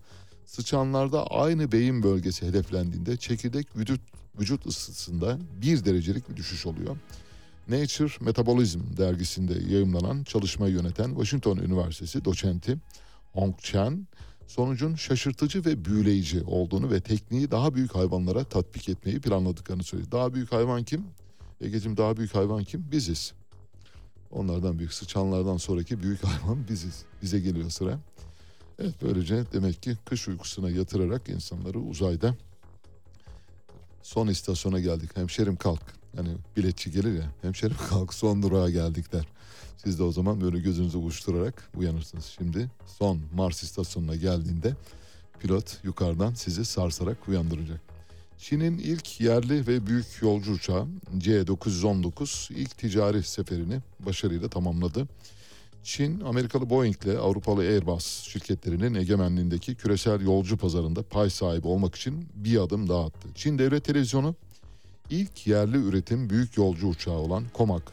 Sıçanlarda aynı beyin bölgesi hedeflendiğinde çekirdek vücut, vücut ısısında bir derecelik bir düşüş oluyor. Nature Metabolism dergisinde yayımlanan çalışmayı yöneten Washington Üniversitesi doçenti Hong Chen sonucun şaşırtıcı ve büyüleyici olduğunu ve tekniği daha büyük hayvanlara tatbik etmeyi planladıklarını söyledi. Daha büyük hayvan kim? Ege'cim daha büyük hayvan kim? Biziz. Onlardan büyük sıçanlardan sonraki büyük hayvan biziz. Bize geliyor sıra. Evet böylece demek ki kış uykusuna yatırarak insanları uzayda son istasyona geldik. Hemşerim kalk. Yani biletçi gelir ya. Hemşerim kalk son durağa geldik der. Siz de o zaman böyle gözünüzü uçturarak uyanırsınız. Şimdi son Mars istasyonuna geldiğinde pilot yukarıdan sizi sarsarak uyandıracak. Çin'in ilk yerli ve büyük yolcu uçağı C-919 ilk ticari seferini başarıyla tamamladı. Çin, Amerikalı Boeing ile Avrupalı Airbus şirketlerinin egemenliğindeki küresel yolcu pazarında pay sahibi olmak için bir adım daha attı. Çin Devlet Televizyonu ilk yerli üretim büyük yolcu uçağı olan Comac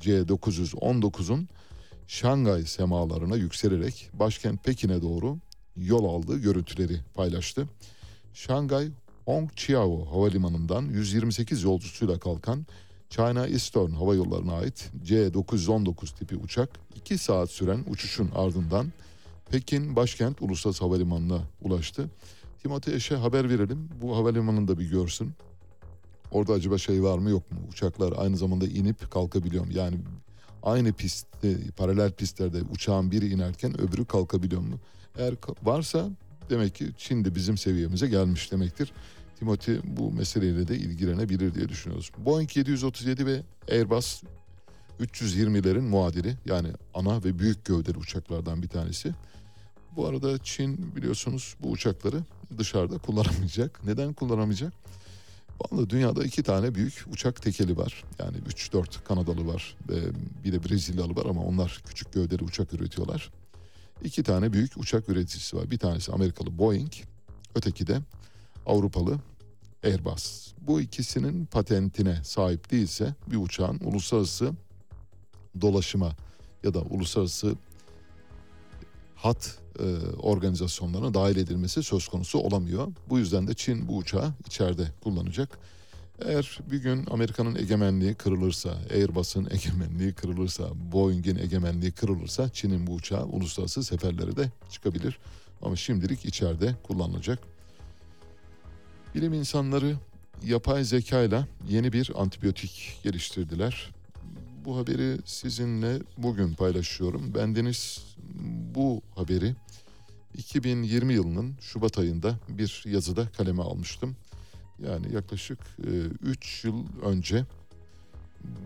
C-919'un Şangay semalarına yükselerek başkent Pekin'e doğru yol aldığı görüntüleri paylaştı. Şangay Hongqiao Havalimanı'ndan 128 yolcusuyla kalkan China Eastern Hava Yolları'na ait C-919 tipi uçak 2 saat süren uçuşun ardından Pekin başkent Uluslararası Havalimanı'na ulaştı. Timothy Eş'e haber verelim. Bu havalimanını da bir görsün. Orada acaba şey var mı yok mu? Uçaklar aynı zamanda inip kalkabiliyor mu? Yani aynı pistte, paralel pistlerde uçağın biri inerken öbürü kalkabiliyor mu? Eğer varsa demek ki Çin de bizim seviyemize gelmiş demektir. Timothy bu meseleyle de ilgilenebilir diye düşünüyoruz. Boeing 737 ve Airbus 320'lerin muadili yani ana ve büyük gövdeli uçaklardan bir tanesi. Bu arada Çin biliyorsunuz bu uçakları dışarıda kullanamayacak. Neden kullanamayacak? Vallahi dünyada iki tane büyük uçak tekeli var. Yani 3-4 Kanadalı var ve bir de Brezilyalı var ama onlar küçük gövdeli uçak üretiyorlar. İki tane büyük uçak üreticisi var. Bir tanesi Amerikalı Boeing, öteki de Avrupalı Airbus. Bu ikisinin patentine sahip değilse bir uçağın uluslararası dolaşıma ya da uluslararası hat e, organizasyonlarına dahil edilmesi söz konusu olamıyor. Bu yüzden de Çin bu uçağı içeride kullanacak. Eğer bir gün Amerika'nın egemenliği kırılırsa, Airbus'un egemenliği kırılırsa, Boeing'in egemenliği kırılırsa Çin'in bu uçağı uluslararası seferlere de çıkabilir. Ama şimdilik içeride kullanılacak. Bilim insanları yapay zekayla yeni bir antibiyotik geliştirdiler. Bu haberi sizinle bugün paylaşıyorum. Bendeniz bu haberi 2020 yılının Şubat ayında bir yazıda kaleme almıştım. Yani yaklaşık 3 yıl önce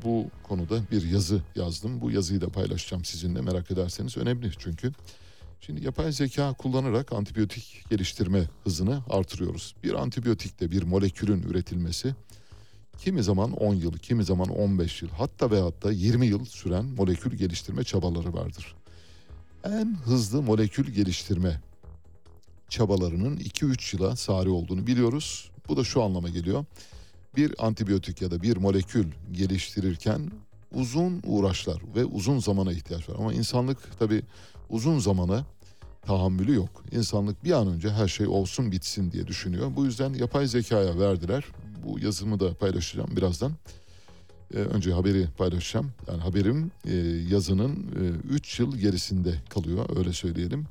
bu konuda bir yazı yazdım. Bu yazıyı da paylaşacağım sizinle merak ederseniz. Önemli çünkü. Şimdi yapay zeka kullanarak antibiyotik geliştirme hızını artırıyoruz. Bir antibiyotikte bir molekülün üretilmesi kimi zaman 10 yıl, kimi zaman 15 yıl hatta ve hatta 20 yıl süren molekül geliştirme çabaları vardır. En hızlı molekül geliştirme çabalarının 2-3 yıla sari olduğunu biliyoruz. Bu da şu anlama geliyor. Bir antibiyotik ya da bir molekül geliştirirken uzun uğraşlar ve uzun zamana ihtiyaç var. Ama insanlık tabii uzun zamana tahammülü yok. İnsanlık bir an önce her şey olsun bitsin diye düşünüyor. Bu yüzden yapay zekaya verdiler. Bu yazımı da paylaşacağım birazdan. Ee, önce haberi paylaşacağım. Yani haberim e, yazının 3 e, yıl gerisinde kalıyor öyle söyleyelim.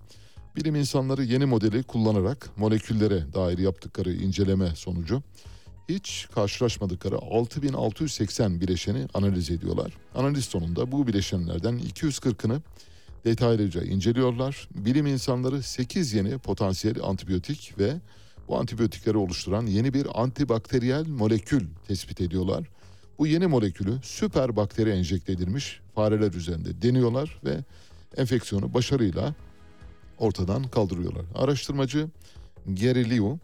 Bilim insanları yeni modeli kullanarak moleküllere dair yaptıkları inceleme sonucu hiç karşılaşmadıkları 6680 bileşeni analiz ediyorlar. Analiz sonunda bu bileşenlerden 240'ını detaylıca inceliyorlar. Bilim insanları 8 yeni potansiyel antibiyotik ve bu antibiyotikleri oluşturan yeni bir antibakteriyel molekül tespit ediyorlar. Bu yeni molekülü süper bakteri enjekte edilmiş fareler üzerinde deniyorlar ve enfeksiyonu başarıyla ortadan kaldırıyorlar. Araştırmacı Gary Liu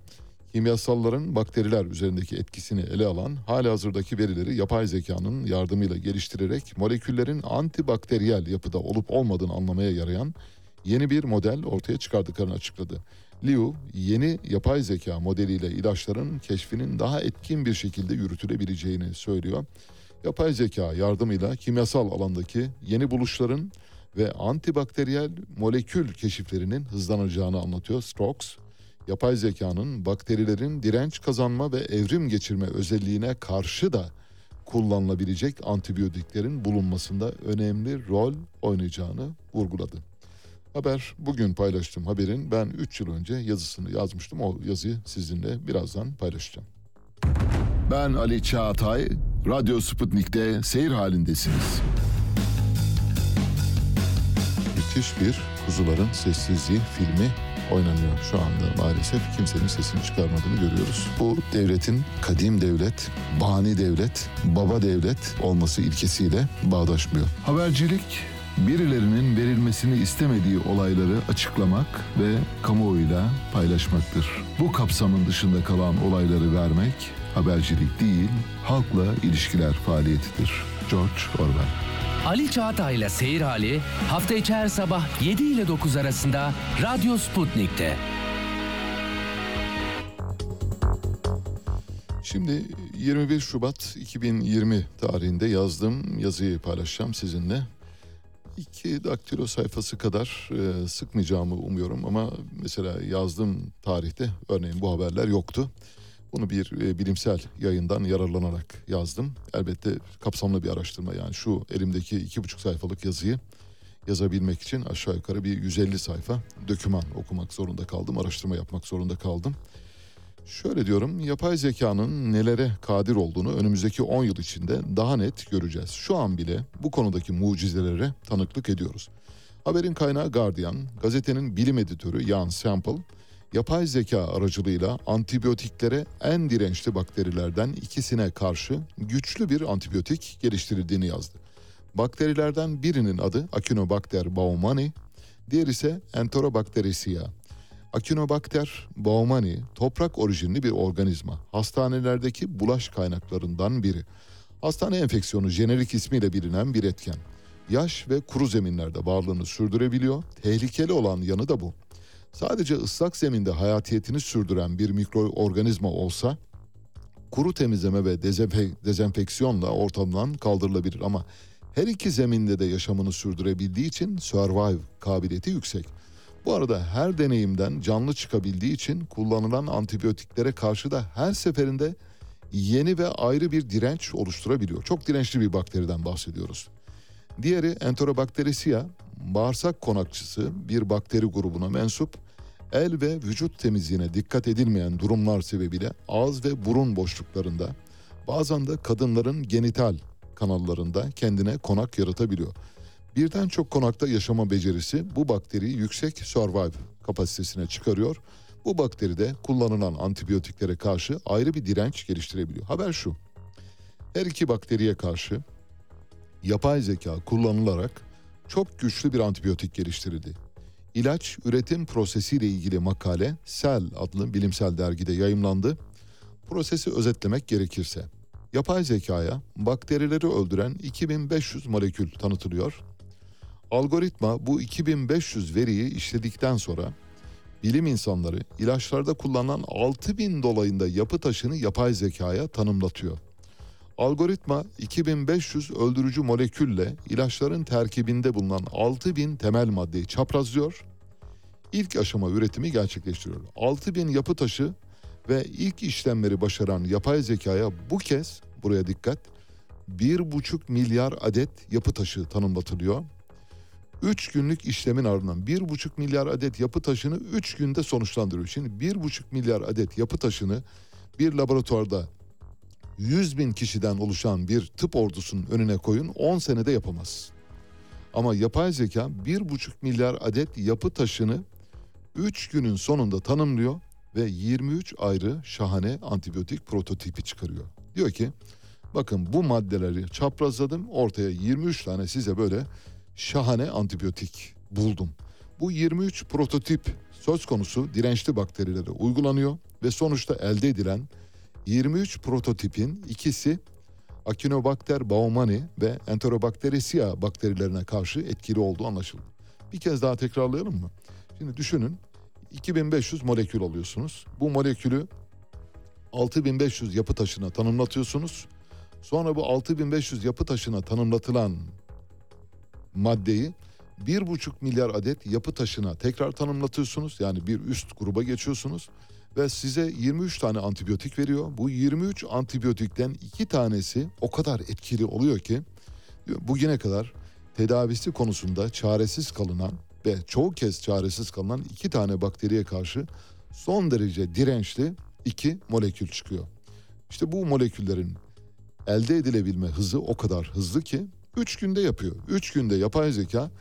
kimyasalların bakteriler üzerindeki etkisini ele alan hali hazırdaki verileri yapay zekanın yardımıyla geliştirerek moleküllerin antibakteriyel yapıda olup olmadığını anlamaya yarayan yeni bir model ortaya çıkardıklarını açıkladı. Liu yeni yapay zeka modeliyle ilaçların keşfinin daha etkin bir şekilde yürütülebileceğini söylüyor. Yapay zeka yardımıyla kimyasal alandaki yeni buluşların ve antibakteriyel molekül keşiflerinin hızlanacağını anlatıyor Strokes. Yapay zekanın bakterilerin direnç kazanma ve evrim geçirme özelliğine karşı da kullanılabilecek antibiyotiklerin bulunmasında önemli rol oynayacağını vurguladı. Haber bugün paylaştığım haberin ben 3 yıl önce yazısını yazmıştım. O yazıyı sizinle birazdan paylaşacağım. Ben Ali Çağatay, Radyo Sputnik'te seyir halindesiniz. Müthiş bir Kuzuların Sessizliği filmi oynanıyor şu anda maalesef kimsenin sesini çıkarmadığını görüyoruz. Bu devletin kadim devlet, bani devlet, baba devlet olması ilkesiyle bağdaşmıyor. Habercilik birilerinin verilmesini istemediği olayları açıklamak ve kamuoyuyla paylaşmaktır. Bu kapsamın dışında kalan olayları vermek habercilik değil, halkla ilişkiler faaliyetidir. George Orwell Ali Çağatay ile Seyir Hali hafta içi her sabah 7 ile 9 arasında Radyo Sputnik'te. Şimdi 21 Şubat 2020 tarihinde yazdığım yazıyı paylaşacağım sizinle. İki daktilo sayfası kadar e, sıkmayacağımı umuyorum ama mesela yazdığım tarihte örneğin bu haberler yoktu. Bunu bir e, bilimsel yayından yararlanarak yazdım. Elbette kapsamlı bir araştırma yani şu elimdeki iki buçuk sayfalık yazıyı yazabilmek için aşağı yukarı bir 150 sayfa döküman okumak zorunda kaldım, araştırma yapmak zorunda kaldım. Şöyle diyorum, yapay zekanın nelere kadir olduğunu önümüzdeki 10 yıl içinde daha net göreceğiz. Şu an bile bu konudaki mucizelere tanıklık ediyoruz. Haberin kaynağı Guardian, gazetenin bilim editörü Ian Sample, yapay zeka aracılığıyla antibiyotiklere en dirençli bakterilerden ikisine karşı güçlü bir antibiyotik geliştirildiğini yazdı. Bakterilerden birinin adı Acinobacter baumannii, diğer ise Enterobacteriaceae. Acinobacter baumannii toprak orijinli bir organizma. Hastanelerdeki bulaş kaynaklarından biri. Hastane enfeksiyonu jenerik ismiyle bilinen bir etken. Yaş ve kuru zeminlerde varlığını sürdürebiliyor. Tehlikeli olan yanı da bu. Sadece ıslak zeminde hayatiyetini sürdüren bir mikroorganizma olsa kuru temizleme ve dezenfe- dezenfeksiyonla ortamdan kaldırılabilir ama her iki zeminde de yaşamını sürdürebildiği için survive kabiliyeti yüksek. Bu arada her deneyimden canlı çıkabildiği için kullanılan antibiyotiklere karşı da her seferinde yeni ve ayrı bir direnç oluşturabiliyor. Çok dirençli bir bakteriden bahsediyoruz. Diğeri Enterobacteriaceae, bağırsak konakçısı bir bakteri grubuna mensup, el ve vücut temizliğine dikkat edilmeyen durumlar sebebiyle ağız ve burun boşluklarında, bazen de kadınların genital kanallarında kendine konak yaratabiliyor. Birden çok konakta yaşama becerisi bu bakteriyi yüksek survive kapasitesine çıkarıyor. Bu bakteri de kullanılan antibiyotiklere karşı ayrı bir direnç geliştirebiliyor. Haber şu. Her iki bakteriye karşı yapay zeka kullanılarak çok güçlü bir antibiyotik geliştirildi. İlaç üretim prosesiyle ilgili makale Cell adlı bilimsel dergide yayımlandı. Prosesi özetlemek gerekirse yapay zekaya bakterileri öldüren 2500 molekül tanıtılıyor. Algoritma bu 2500 veriyi işledikten sonra bilim insanları ilaçlarda kullanılan 6000 dolayında yapı taşını yapay zekaya tanımlatıyor. Algoritma 2500 öldürücü molekülle ilaçların terkibinde bulunan 6000 temel maddeyi çaprazlıyor. İlk aşama üretimi gerçekleştiriyor. 6000 yapı taşı ve ilk işlemleri başaran yapay zekaya bu kez buraya dikkat 1,5 milyar adet yapı taşı tanımlatılıyor. 3 günlük işlemin ardından 1,5 milyar adet yapı taşını 3 günde sonuçlandırıyor. Şimdi 1,5 milyar adet yapı taşını bir laboratuvarda 100 bin kişiden oluşan bir tıp ordusunun önüne koyun 10 senede yapamaz. Ama yapay zeka 1,5 milyar adet yapı taşını 3 günün sonunda tanımlıyor ve 23 ayrı şahane antibiyotik prototipi çıkarıyor. Diyor ki bakın bu maddeleri çaprazladım ortaya 23 tane size böyle şahane antibiyotik buldum. Bu 23 prototip söz konusu dirençli bakterilere uygulanıyor ve sonuçta elde edilen 23 prototipin ikisi Acinobacter baumannii ve Enterobacteriaceae bakterilerine karşı etkili olduğu anlaşıldı. Bir kez daha tekrarlayalım mı? Şimdi düşünün 2500 molekül alıyorsunuz. Bu molekülü 6500 yapı taşına tanımlatıyorsunuz. Sonra bu 6500 yapı taşına tanımlatılan maddeyi 1,5 milyar adet yapı taşına tekrar tanımlatıyorsunuz. Yani bir üst gruba geçiyorsunuz ve size 23 tane antibiyotik veriyor. Bu 23 antibiyotikten iki tanesi o kadar etkili oluyor ki bugüne kadar tedavisi konusunda çaresiz kalınan ve çoğu kez çaresiz kalınan iki tane bakteriye karşı son derece dirençli iki molekül çıkıyor. İşte bu moleküllerin elde edilebilme hızı o kadar hızlı ki 3 günde yapıyor. 3 günde yapay zeka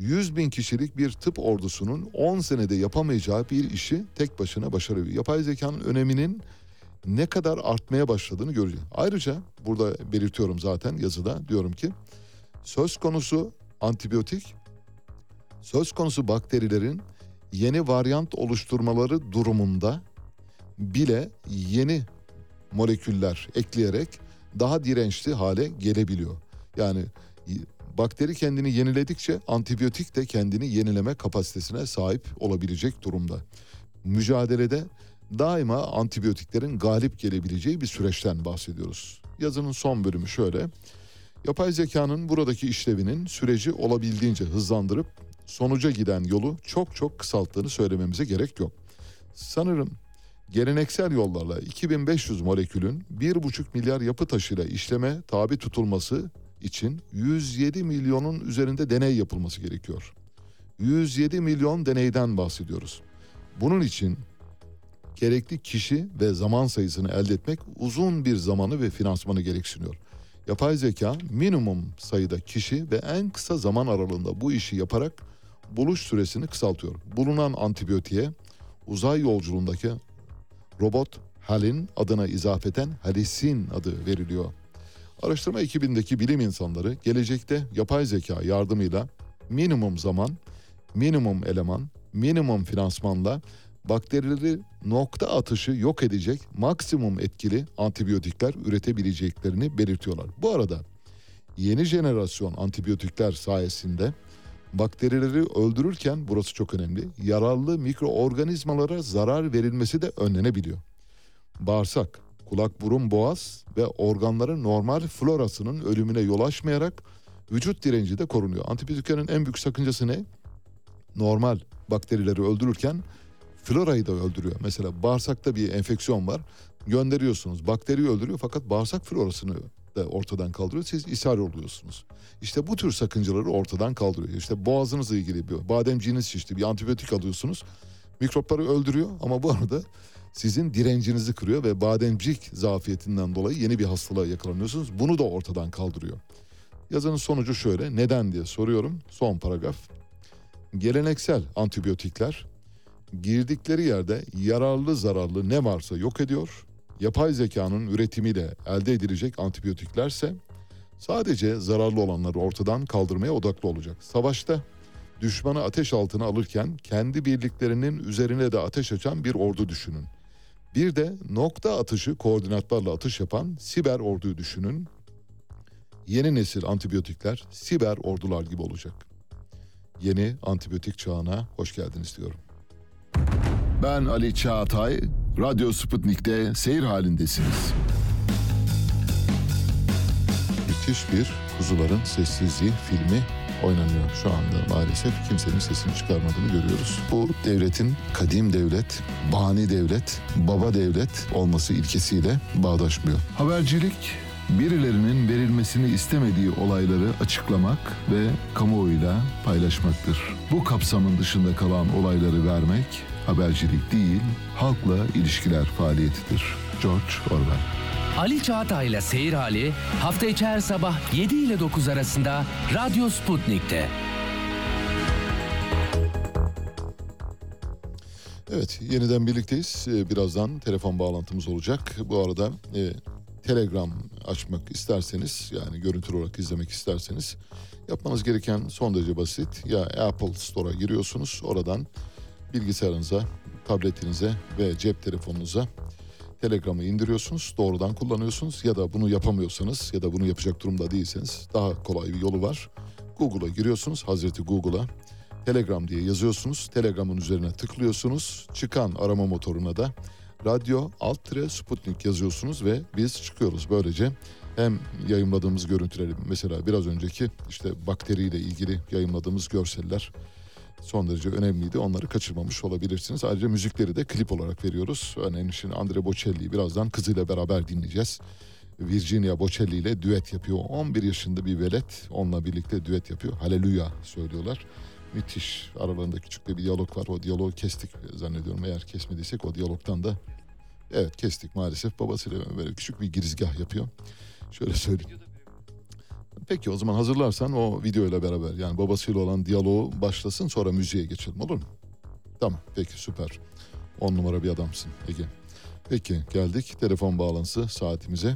100 bin kişilik bir tıp ordusunun 10 senede yapamayacağı bir işi tek başına başarıyor. Yapay zekanın öneminin ne kadar artmaya başladığını göreceğiz. Ayrıca burada belirtiyorum zaten yazıda diyorum ki söz konusu antibiyotik söz konusu bakterilerin yeni varyant oluşturmaları durumunda bile yeni moleküller ekleyerek daha dirençli hale gelebiliyor. Yani bakteri kendini yeniledikçe antibiyotik de kendini yenileme kapasitesine sahip olabilecek durumda. Mücadelede daima antibiyotiklerin galip gelebileceği bir süreçten bahsediyoruz. Yazının son bölümü şöyle. Yapay zekanın buradaki işlevinin süreci olabildiğince hızlandırıp sonuca giden yolu çok çok kısalttığını söylememize gerek yok. Sanırım geleneksel yollarla 2500 molekülün 1,5 milyar yapı taşıyla işleme tabi tutulması için 107 milyonun üzerinde deney yapılması gerekiyor. 107 milyon deneyden bahsediyoruz. Bunun için gerekli kişi ve zaman sayısını elde etmek uzun bir zamanı ve finansmanı gerektiriyor. Yapay zeka minimum sayıda kişi ve en kısa zaman aralığında bu işi yaparak buluş süresini kısaltıyor. Bulunan antibiyotiğe uzay yolculuğundaki robot Halin adına izafeten Halisin adı veriliyor. Araştırma ekibindeki bilim insanları gelecekte yapay zeka yardımıyla minimum zaman, minimum eleman, minimum finansmanla bakterileri nokta atışı yok edecek maksimum etkili antibiyotikler üretebileceklerini belirtiyorlar. Bu arada yeni jenerasyon antibiyotikler sayesinde bakterileri öldürürken burası çok önemli. Yararlı mikroorganizmalara zarar verilmesi de önlenebiliyor. Bağırsak, kulak, burun, boğaz ve organların normal florasının ölümüne yol açmayarak vücut direnci de korunuyor. Antibiyotiklerin en büyük sakıncası ne? Normal bakterileri öldürürken florayı da öldürüyor. Mesela bağırsakta bir enfeksiyon var. Gönderiyorsunuz. Bakteriyi öldürüyor fakat bağırsak florasını da ortadan kaldırıyor. Siz ishal oluyorsunuz. İşte bu tür sakıncaları ortadan kaldırıyor. İşte boğazınızla ilgili bir bademciğiniz şişti. Bir antibiyotik alıyorsunuz. Mikropları öldürüyor ama bu arada sizin direncinizi kırıyor ve bademcik zafiyetinden dolayı yeni bir hastalığa yakalanıyorsunuz. Bunu da ortadan kaldırıyor. Yazının sonucu şöyle. Neden diye soruyorum. Son paragraf. Geleneksel antibiyotikler girdikleri yerde yararlı zararlı ne varsa yok ediyor. Yapay zekanın üretimiyle elde edilecek antibiyotiklerse sadece zararlı olanları ortadan kaldırmaya odaklı olacak. Savaşta düşmanı ateş altına alırken kendi birliklerinin üzerine de ateş açan bir ordu düşünün. Bir de nokta atışı koordinatlarla atış yapan siber orduyu düşünün. Yeni nesil antibiyotikler siber ordular gibi olacak. Yeni antibiyotik çağına hoş geldiniz diyorum. Ben Ali Çağatay, Radyo Sputnik'te seyir halindesiniz. Müthiş bir Kuzuların Sessizliği filmi oynanıyor şu anda maalesef. Kimsenin sesini çıkarmadığını görüyoruz. Bu devletin kadim devlet, bani devlet, baba devlet olması ilkesiyle bağdaşmıyor. Habercilik birilerinin verilmesini istemediği olayları açıklamak ve kamuoyuyla paylaşmaktır. Bu kapsamın dışında kalan olayları vermek habercilik değil, halkla ilişkiler faaliyetidir. George Orwell Ali Çağatay'la Seyir Hali hafta içi her sabah 7 ile 9 arasında Radyo Sputnik'te. Evet yeniden birlikteyiz. Ee, Birazdan telefon bağlantımız olacak. Bu arada e, Telegram açmak isterseniz yani görüntülü olarak izlemek isterseniz yapmanız gereken son derece basit. Ya Apple Store'a giriyorsunuz. Oradan bilgisayarınıza, tabletinize ve cep telefonunuza Telegram'ı indiriyorsunuz. Doğrudan kullanıyorsunuz ya da bunu yapamıyorsanız ya da bunu yapacak durumda değilseniz daha kolay bir yolu var. Google'a giriyorsunuz. Hazreti Google'a Telegram diye yazıyorsunuz. Telegram'ın üzerine tıklıyorsunuz. Çıkan arama motoruna da radyo alt tire Sputnik yazıyorsunuz ve biz çıkıyoruz. Böylece hem yayınladığımız görüntüleri mesela biraz önceki işte bakteriyle ilgili yayınladığımız görseller son derece önemliydi. Onları kaçırmamış olabilirsiniz. Ayrıca müzikleri de klip olarak veriyoruz. Örneğin şimdi Andre Bocelli'yi birazdan kızıyla beraber dinleyeceğiz. Virginia Bocelli ile düet yapıyor. 11 yaşında bir velet onunla birlikte düet yapıyor. Haleluya söylüyorlar. Müthiş. Aralarında küçük bir diyalog var. O diyalogu kestik zannediyorum. Eğer kesmediysek o diyalogtan da evet kestik maalesef. Babasıyla böyle küçük bir girizgah yapıyor. Şöyle söyleyeyim. Peki o zaman hazırlarsan o videoyla beraber yani babasıyla olan diyaloğu başlasın sonra müziğe geçelim olur mu? Tamam peki süper. On numara bir adamsın Ege. Peki geldik telefon bağlantısı saatimize.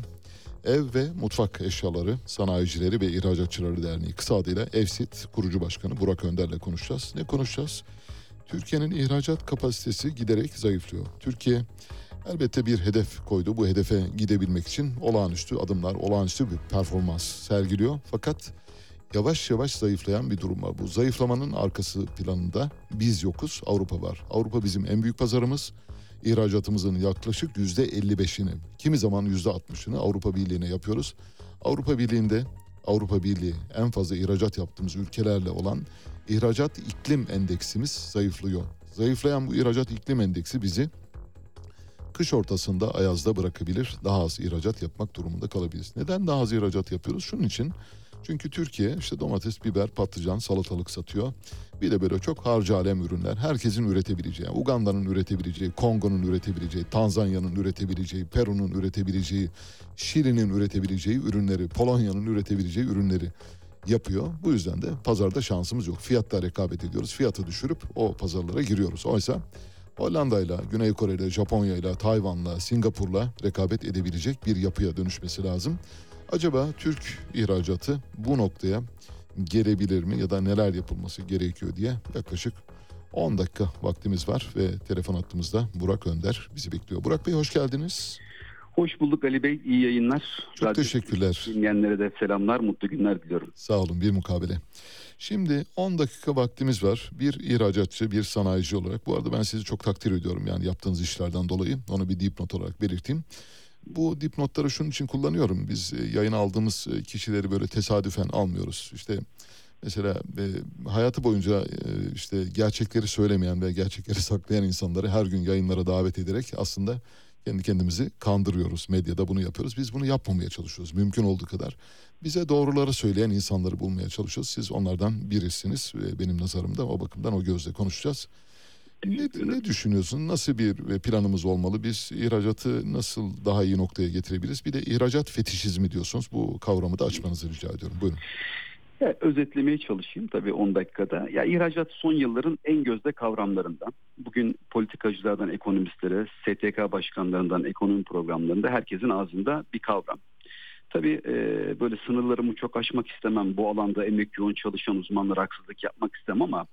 Ev ve Mutfak Eşyaları Sanayicileri ve İhracatçıları Derneği kısa adıyla EFSİT kurucu başkanı Burak Önder'le konuşacağız. Ne konuşacağız? Türkiye'nin ihracat kapasitesi giderek zayıflıyor. Türkiye elbette bir hedef koydu. Bu hedefe gidebilmek için olağanüstü adımlar, olağanüstü bir performans sergiliyor. Fakat yavaş yavaş zayıflayan bir durum var. Bu zayıflamanın arkası planında biz yokuz, Avrupa var. Avrupa bizim en büyük pazarımız. İhracatımızın yaklaşık yüzde 55'ini, kimi zaman yüzde 60'ını Avrupa Birliği'ne yapıyoruz. Avrupa Birliği'nde Avrupa Birliği en fazla ihracat yaptığımız ülkelerle olan ihracat iklim endeksimiz zayıflıyor. Zayıflayan bu ihracat iklim endeksi bizi kış ortasında ayazda bırakabilir. Daha az ihracat yapmak durumunda kalabiliriz. Neden daha az ihracat yapıyoruz? Şunun için çünkü Türkiye işte domates, biber, patlıcan, salatalık satıyor. Bir de böyle çok harcı alem ürünler. Herkesin üretebileceği, Uganda'nın üretebileceği, Kongo'nun üretebileceği, Tanzanya'nın üretebileceği, Peru'nun üretebileceği, Şili'nin üretebileceği ürünleri, Polonya'nın üretebileceği ürünleri yapıyor. Bu yüzden de pazarda şansımız yok. Fiyatta rekabet ediyoruz. Fiyatı düşürüp o pazarlara giriyoruz. Oysa Hollanda'yla, Güney Kore'yle, Japonya'yla, Tayvan'la, Singapur'la rekabet edebilecek bir yapıya dönüşmesi lazım. Acaba Türk ihracatı bu noktaya gelebilir mi ya da neler yapılması gerekiyor diye yaklaşık 10 dakika vaktimiz var ve telefon hattımızda Burak Önder bizi bekliyor. Burak Bey hoş geldiniz. Hoş bulduk Ali Bey. İyi yayınlar. Çok Radyo teşekkürler. Dinleyenlere de selamlar, mutlu günler diliyorum. Sağ olun bir mukabele. Şimdi 10 dakika vaktimiz var. Bir ihracatçı, bir sanayici olarak. Bu arada ben sizi çok takdir ediyorum yani yaptığınız işlerden dolayı. Onu bir dipnot olarak belirteyim. Bu dipnotları şunun için kullanıyorum. Biz e, yayın aldığımız e, kişileri böyle tesadüfen almıyoruz. İşte mesela e, hayatı boyunca işte gerçekleri söylemeyen ve gerçekleri saklayan insanları her gün yayınlara davet ederek aslında kendi kendimizi kandırıyoruz. Medyada bunu yapıyoruz. Biz bunu yapmamaya çalışıyoruz mümkün olduğu kadar. Bize doğruları söyleyen insanları bulmaya çalışıyoruz. Siz onlardan birisiniz benim nazarımda. O bakımdan o gözle konuşacağız. Ne, ne düşünüyorsun? Nasıl bir planımız olmalı? Biz ihracatı nasıl daha iyi noktaya getirebiliriz? Bir de ihracat fetişizmi diyorsunuz. Bu kavramı da açmanızı rica ediyorum. Buyurun. Ya, özetlemeye çalışayım tabii 10 dakikada. Ya ihracat son yılların en gözde kavramlarından. Bugün politikacılardan ekonomistlere, STK başkanlarından ekonomi programlarında herkesin ağzında bir kavram. Tabii e, böyle sınırlarımı çok aşmak istemem. Bu alanda emek yoğun çalışan uzmanlara haksızlık yapmak istemem ama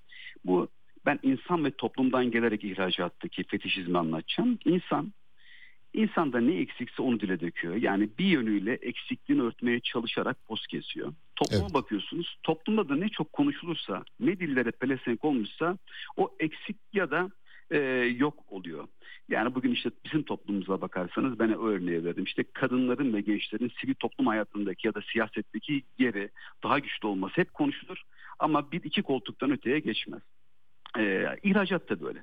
bu ben insan ve toplumdan gelerek ihracattaki fetişizmi anlatacağım. İnsan, insanda ne eksikse onu dile döküyor. Yani bir yönüyle eksikliğini örtmeye çalışarak poz kesiyor. Topluma evet. bakıyorsunuz. Toplumda da ne çok konuşulursa, ne dillere pelesenk olmuşsa o eksik ya da e, yok oluyor. Yani bugün işte bizim toplumumuza bakarsanız ben örneği verdim. İşte kadınların ve gençlerin sivil toplum hayatındaki ya da siyasetteki yeri daha güçlü olması hep konuşulur. Ama bir iki koltuktan öteye geçmez. E, ihracat da böyle.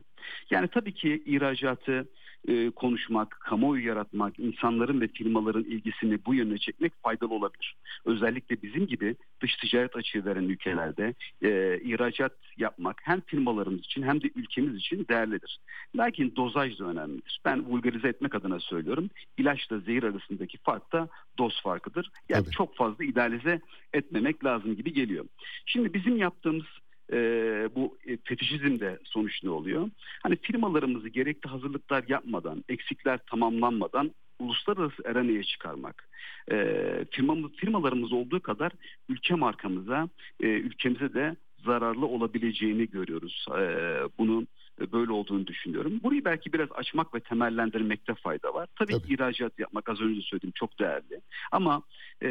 Yani tabii ki ihracatı e, konuşmak, kamuoyu yaratmak, insanların ve firmaların ilgisini bu yöne çekmek faydalı olabilir. Özellikle bizim gibi dış ticaret açığı veren ülkelerde e, ihracat yapmak hem firmalarımız için hem de ülkemiz için değerlidir. Lakin dozaj da önemlidir. Ben vulgarize etmek adına söylüyorum. İlaçla zehir arasındaki fark da doz farkıdır. Yani Tabii. çok fazla idealize etmemek lazım gibi geliyor. Şimdi bizim yaptığımız e, bu e, fetişizmde sonuç ne oluyor? Hani firmalarımızı gerekli hazırlıklar yapmadan, eksikler tamamlanmadan uluslararası arenaya çıkarmak. E, firmamız, firmalarımız olduğu kadar ülke markamıza, e, ülkemize de zararlı olabileceğini görüyoruz. E, bunun böyle olduğunu düşünüyorum. Burayı belki biraz açmak ve temellendirmekte fayda var. Tabii, Tabii. ihracat yapmak az önce söylediğim çok değerli. Ama e,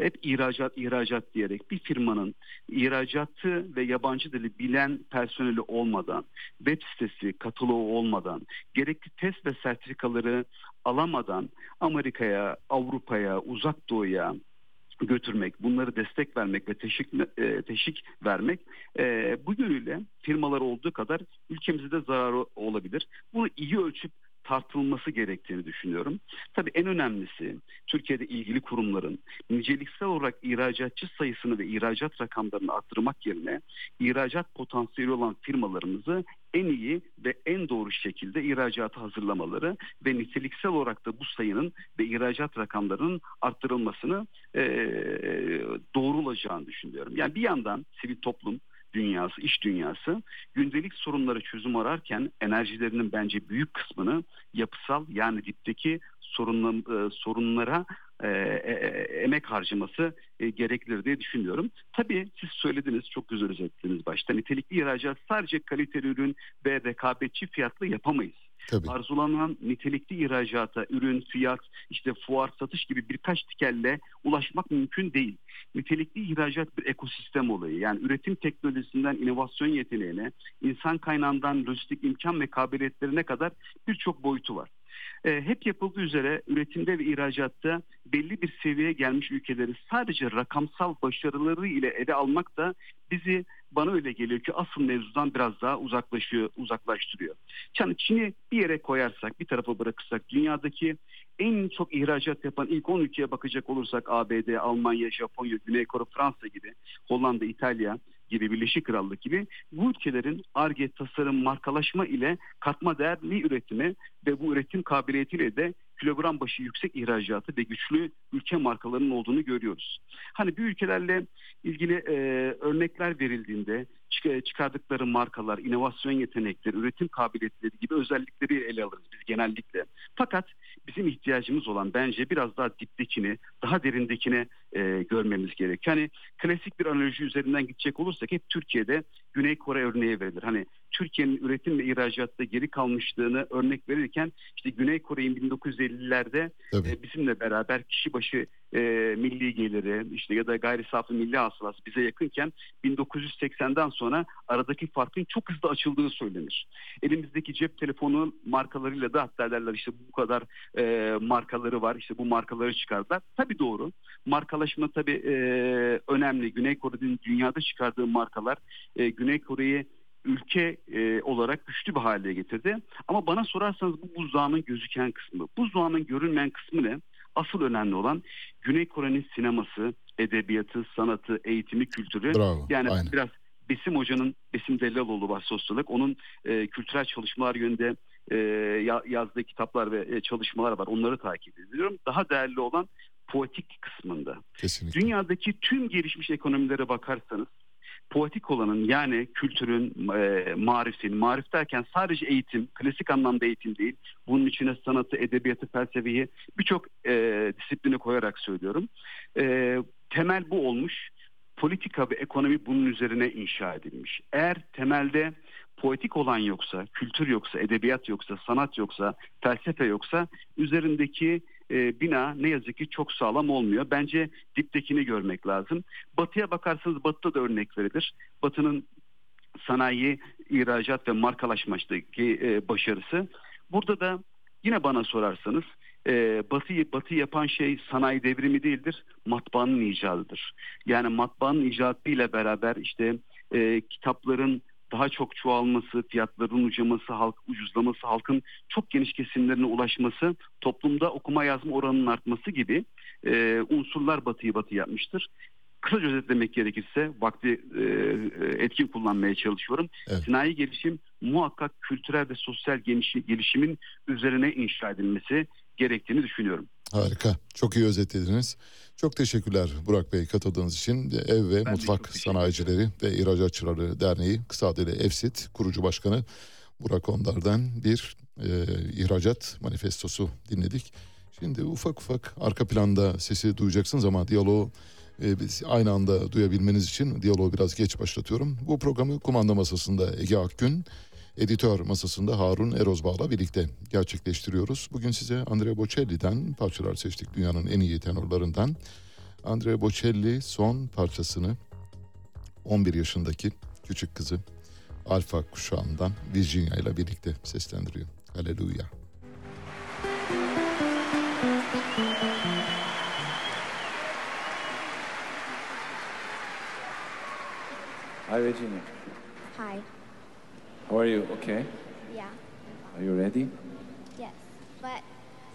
hep ihracat ihracat diyerek bir firmanın ihracatı ve yabancı dili bilen personeli olmadan, web sitesi, kataloğu olmadan, gerekli test ve sertifikaları alamadan Amerika'ya, Avrupa'ya, Uzak Doğu'ya götürmek, bunları destek vermek ve teşvik, e, teşvik vermek e, bu yönüyle firmalar olduğu kadar ülkemize de zararı olabilir. Bunu iyi ölçüp tartılması gerektiğini düşünüyorum. Tabii en önemlisi Türkiye'de ilgili kurumların niceliksel olarak ihracatçı sayısını ve ihracat rakamlarını arttırmak yerine ihracat potansiyeli olan firmalarımızı en iyi ve en doğru şekilde ihracata hazırlamaları ve niteliksel olarak da bu sayının ve ihracat rakamlarının arttırılmasını eee doğru olacağını düşünüyorum. Yani bir yandan sivil toplum dünyası, iş dünyası gündelik sorunlara çözüm ararken enerjilerinin bence büyük kısmını yapısal yani dipteki sorunla, e, sorunlara e, e, emek harcaması e, gereklidir diye düşünüyorum. Tabii siz söylediniz, çok güzel özetlediniz başta. Nitelikli ihracat sadece kaliteli ürün ve rekabetçi fiyatla yapamayız. Tabii. Arzulanan nitelikli ihracata, ürün, fiyat, işte fuar, satış gibi birkaç tikelle ulaşmak mümkün değil. Nitelikli ihracat bir ekosistem olayı. Yani üretim teknolojisinden inovasyon yeteneğine, insan kaynağından lojistik imkan ve kabiliyetlerine kadar birçok boyutu var. E, hep yapıldığı üzere üretimde ve ihracatta belli bir seviyeye gelmiş ülkeleri sadece rakamsal başarıları ile ele almak da bizi bana öyle geliyor ki asıl mevzudan biraz daha uzaklaşıyor, uzaklaştırıyor. Yani Çin'i bir yere koyarsak, bir tarafa bırakırsak dünyadaki en çok ihracat yapan ilk 10 ülkeye bakacak olursak ABD, Almanya, Japonya, Güney Kore, Fransa gibi, Hollanda, İtalya gibi Birleşik Krallık gibi bu ülkelerin ARGE, tasarım, markalaşma ile katma değerli üretimi ve bu üretim kabiliyetiyle de kilogram başı yüksek ihracatı ve güçlü ülke markalarının olduğunu görüyoruz. Hani bu ülkelerle ilgili e, örnekler verildiğinde çık- çıkardıkları markalar, inovasyon yetenekleri, üretim kabiliyetleri gibi özellikleri ele alırız biz genellikle. Fakat bizim ihtiyacımız olan bence biraz daha diptekini, daha derindekine e, görmemiz gerekiyor. Hani klasik bir analoji üzerinden gidecek olursak hep Türkiye'de Güney Kore örneği verilir. Hani Türkiye'nin üretim ve ihracatta geri kalmışlığını örnek verirken işte Güney Kore'nin 1950'lerde e, bizimle beraber kişi başı e, milli geliri işte ya da gayri safi milli hasılası bize yakınken 1980'den sonra aradaki farkın çok hızlı açıldığı söylenir. Elimizdeki cep telefonu markalarıyla da hatta derler işte bu kadar e, markaları var işte bu markaları çıkardılar. Tabii doğru. Markalaşma tabii e, önemli. Güney Kore'nin dünyada çıkardığı markalar e, Güney Kore'yi ülke e, olarak güçlü bir hale getirdi. Ama bana sorarsanız bu buzdağının gözüken kısmı. Buzdağının görünmeyen kısmı ne? Asıl önemli olan Güney Kore'nin sineması, edebiyatı, sanatı, eğitimi, kültürü. Bravo, yani aynen. biraz Besim Hoca'nın, Besim Dellaloğlu var sosyolog. Onun e, kültürel çalışmalar yönünde e, ya- yazdığı kitaplar ve e, çalışmalar var. Onları takip ediyorum. Daha değerli olan poetik kısmında. Kesinlikle. Dünyadaki tüm gelişmiş ekonomilere bakarsanız poetik olanın yani kültürün, e, marifin, marif derken sadece eğitim, klasik anlamda eğitim değil. Bunun içine sanatı, edebiyatı, felsefeyi birçok e, disipline koyarak söylüyorum. E, temel bu olmuş. Politika ve ekonomi bunun üzerine inşa edilmiş. Eğer temelde poetik olan yoksa, kültür yoksa, edebiyat yoksa, sanat yoksa, felsefe yoksa üzerindeki e, bina ne yazık ki çok sağlam olmuyor. Bence diptekini görmek lazım. Batıya bakarsanız batıda da örnek verilir. Batının sanayi, ihracat ve markalaşmadaki e, başarısı. Burada da yine bana sorarsanız e, batıyı batı yapan şey sanayi devrimi değildir, matbaanın icadıdır. Yani matbaanın icadıyla beraber işte e, kitapların daha çok çoğalması, fiyatların ucaması, halk ucuzlaması, halkın çok geniş kesimlerine ulaşması, toplumda okuma yazma oranının artması gibi e, unsurlar batıyı batı yapmıştır. Kısaca özetlemek gerekirse vakti e, e, etkin kullanmaya çalışıyorum. Evet. Sinayi gelişim muhakkak kültürel ve sosyal gelişi- gelişimin üzerine inşa edilmesi gerektiğini düşünüyorum. Harika. Çok iyi özetlediniz. Çok teşekkürler Burak Bey katıldığınız için. Ev ve de Mutfak Sanayicileri ve İhracatçıları Derneği kısa adıyla EFSİT kurucu başkanı Burak Ondar'dan bir e, ihracat manifestosu dinledik. Şimdi ufak ufak arka planda sesi duyacaksınız ama diyaloğu e, aynı anda duyabilmeniz için diyaloğu biraz geç başlatıyorum. Bu programı kumanda masasında Ege Akgün, editör masasında Harun Erozbağ'la birlikte gerçekleştiriyoruz. Bugün size Andrea Bocelli'den parçalar seçtik dünyanın en iyi tenorlarından. Andrea Bocelli son parçasını 11 yaşındaki küçük kızı Alfa kuşağından Virginia ile birlikte seslendiriyor. Haleluya. Hi, Regina. Hi. How are you? Okay. Yeah. Are you ready? Yes. But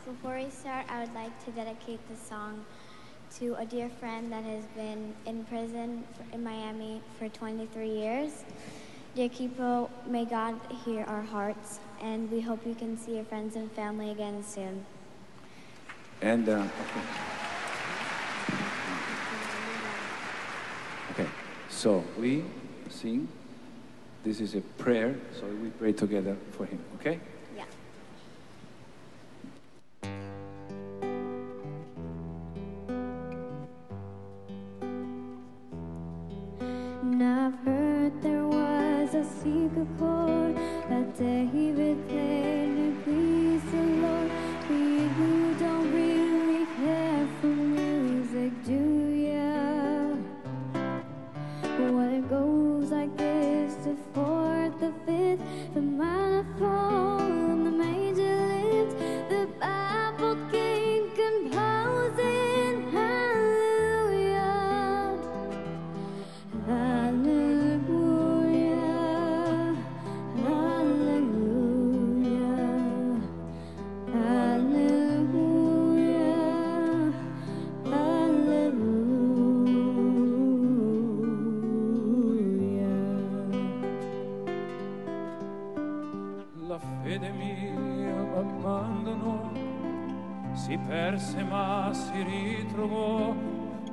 before we start, I would like to dedicate this song to a dear friend that has been in prison in Miami for 23 years. Dear Kipo, may God hear our hearts, and we hope you can see your friends and family again soon. And uh, okay. Okay. So we sing. This is a prayer, so we pray together for him. Okay? Yeah. And I've heard there was a secret chord that David played and pleased the Lord.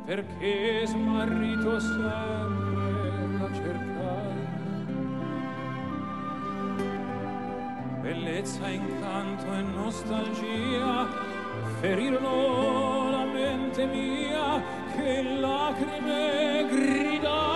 Perché smarrito sempre la cercai. Bellezza, incanto e nostalgia ferirono la mente mia, che lacrime gridava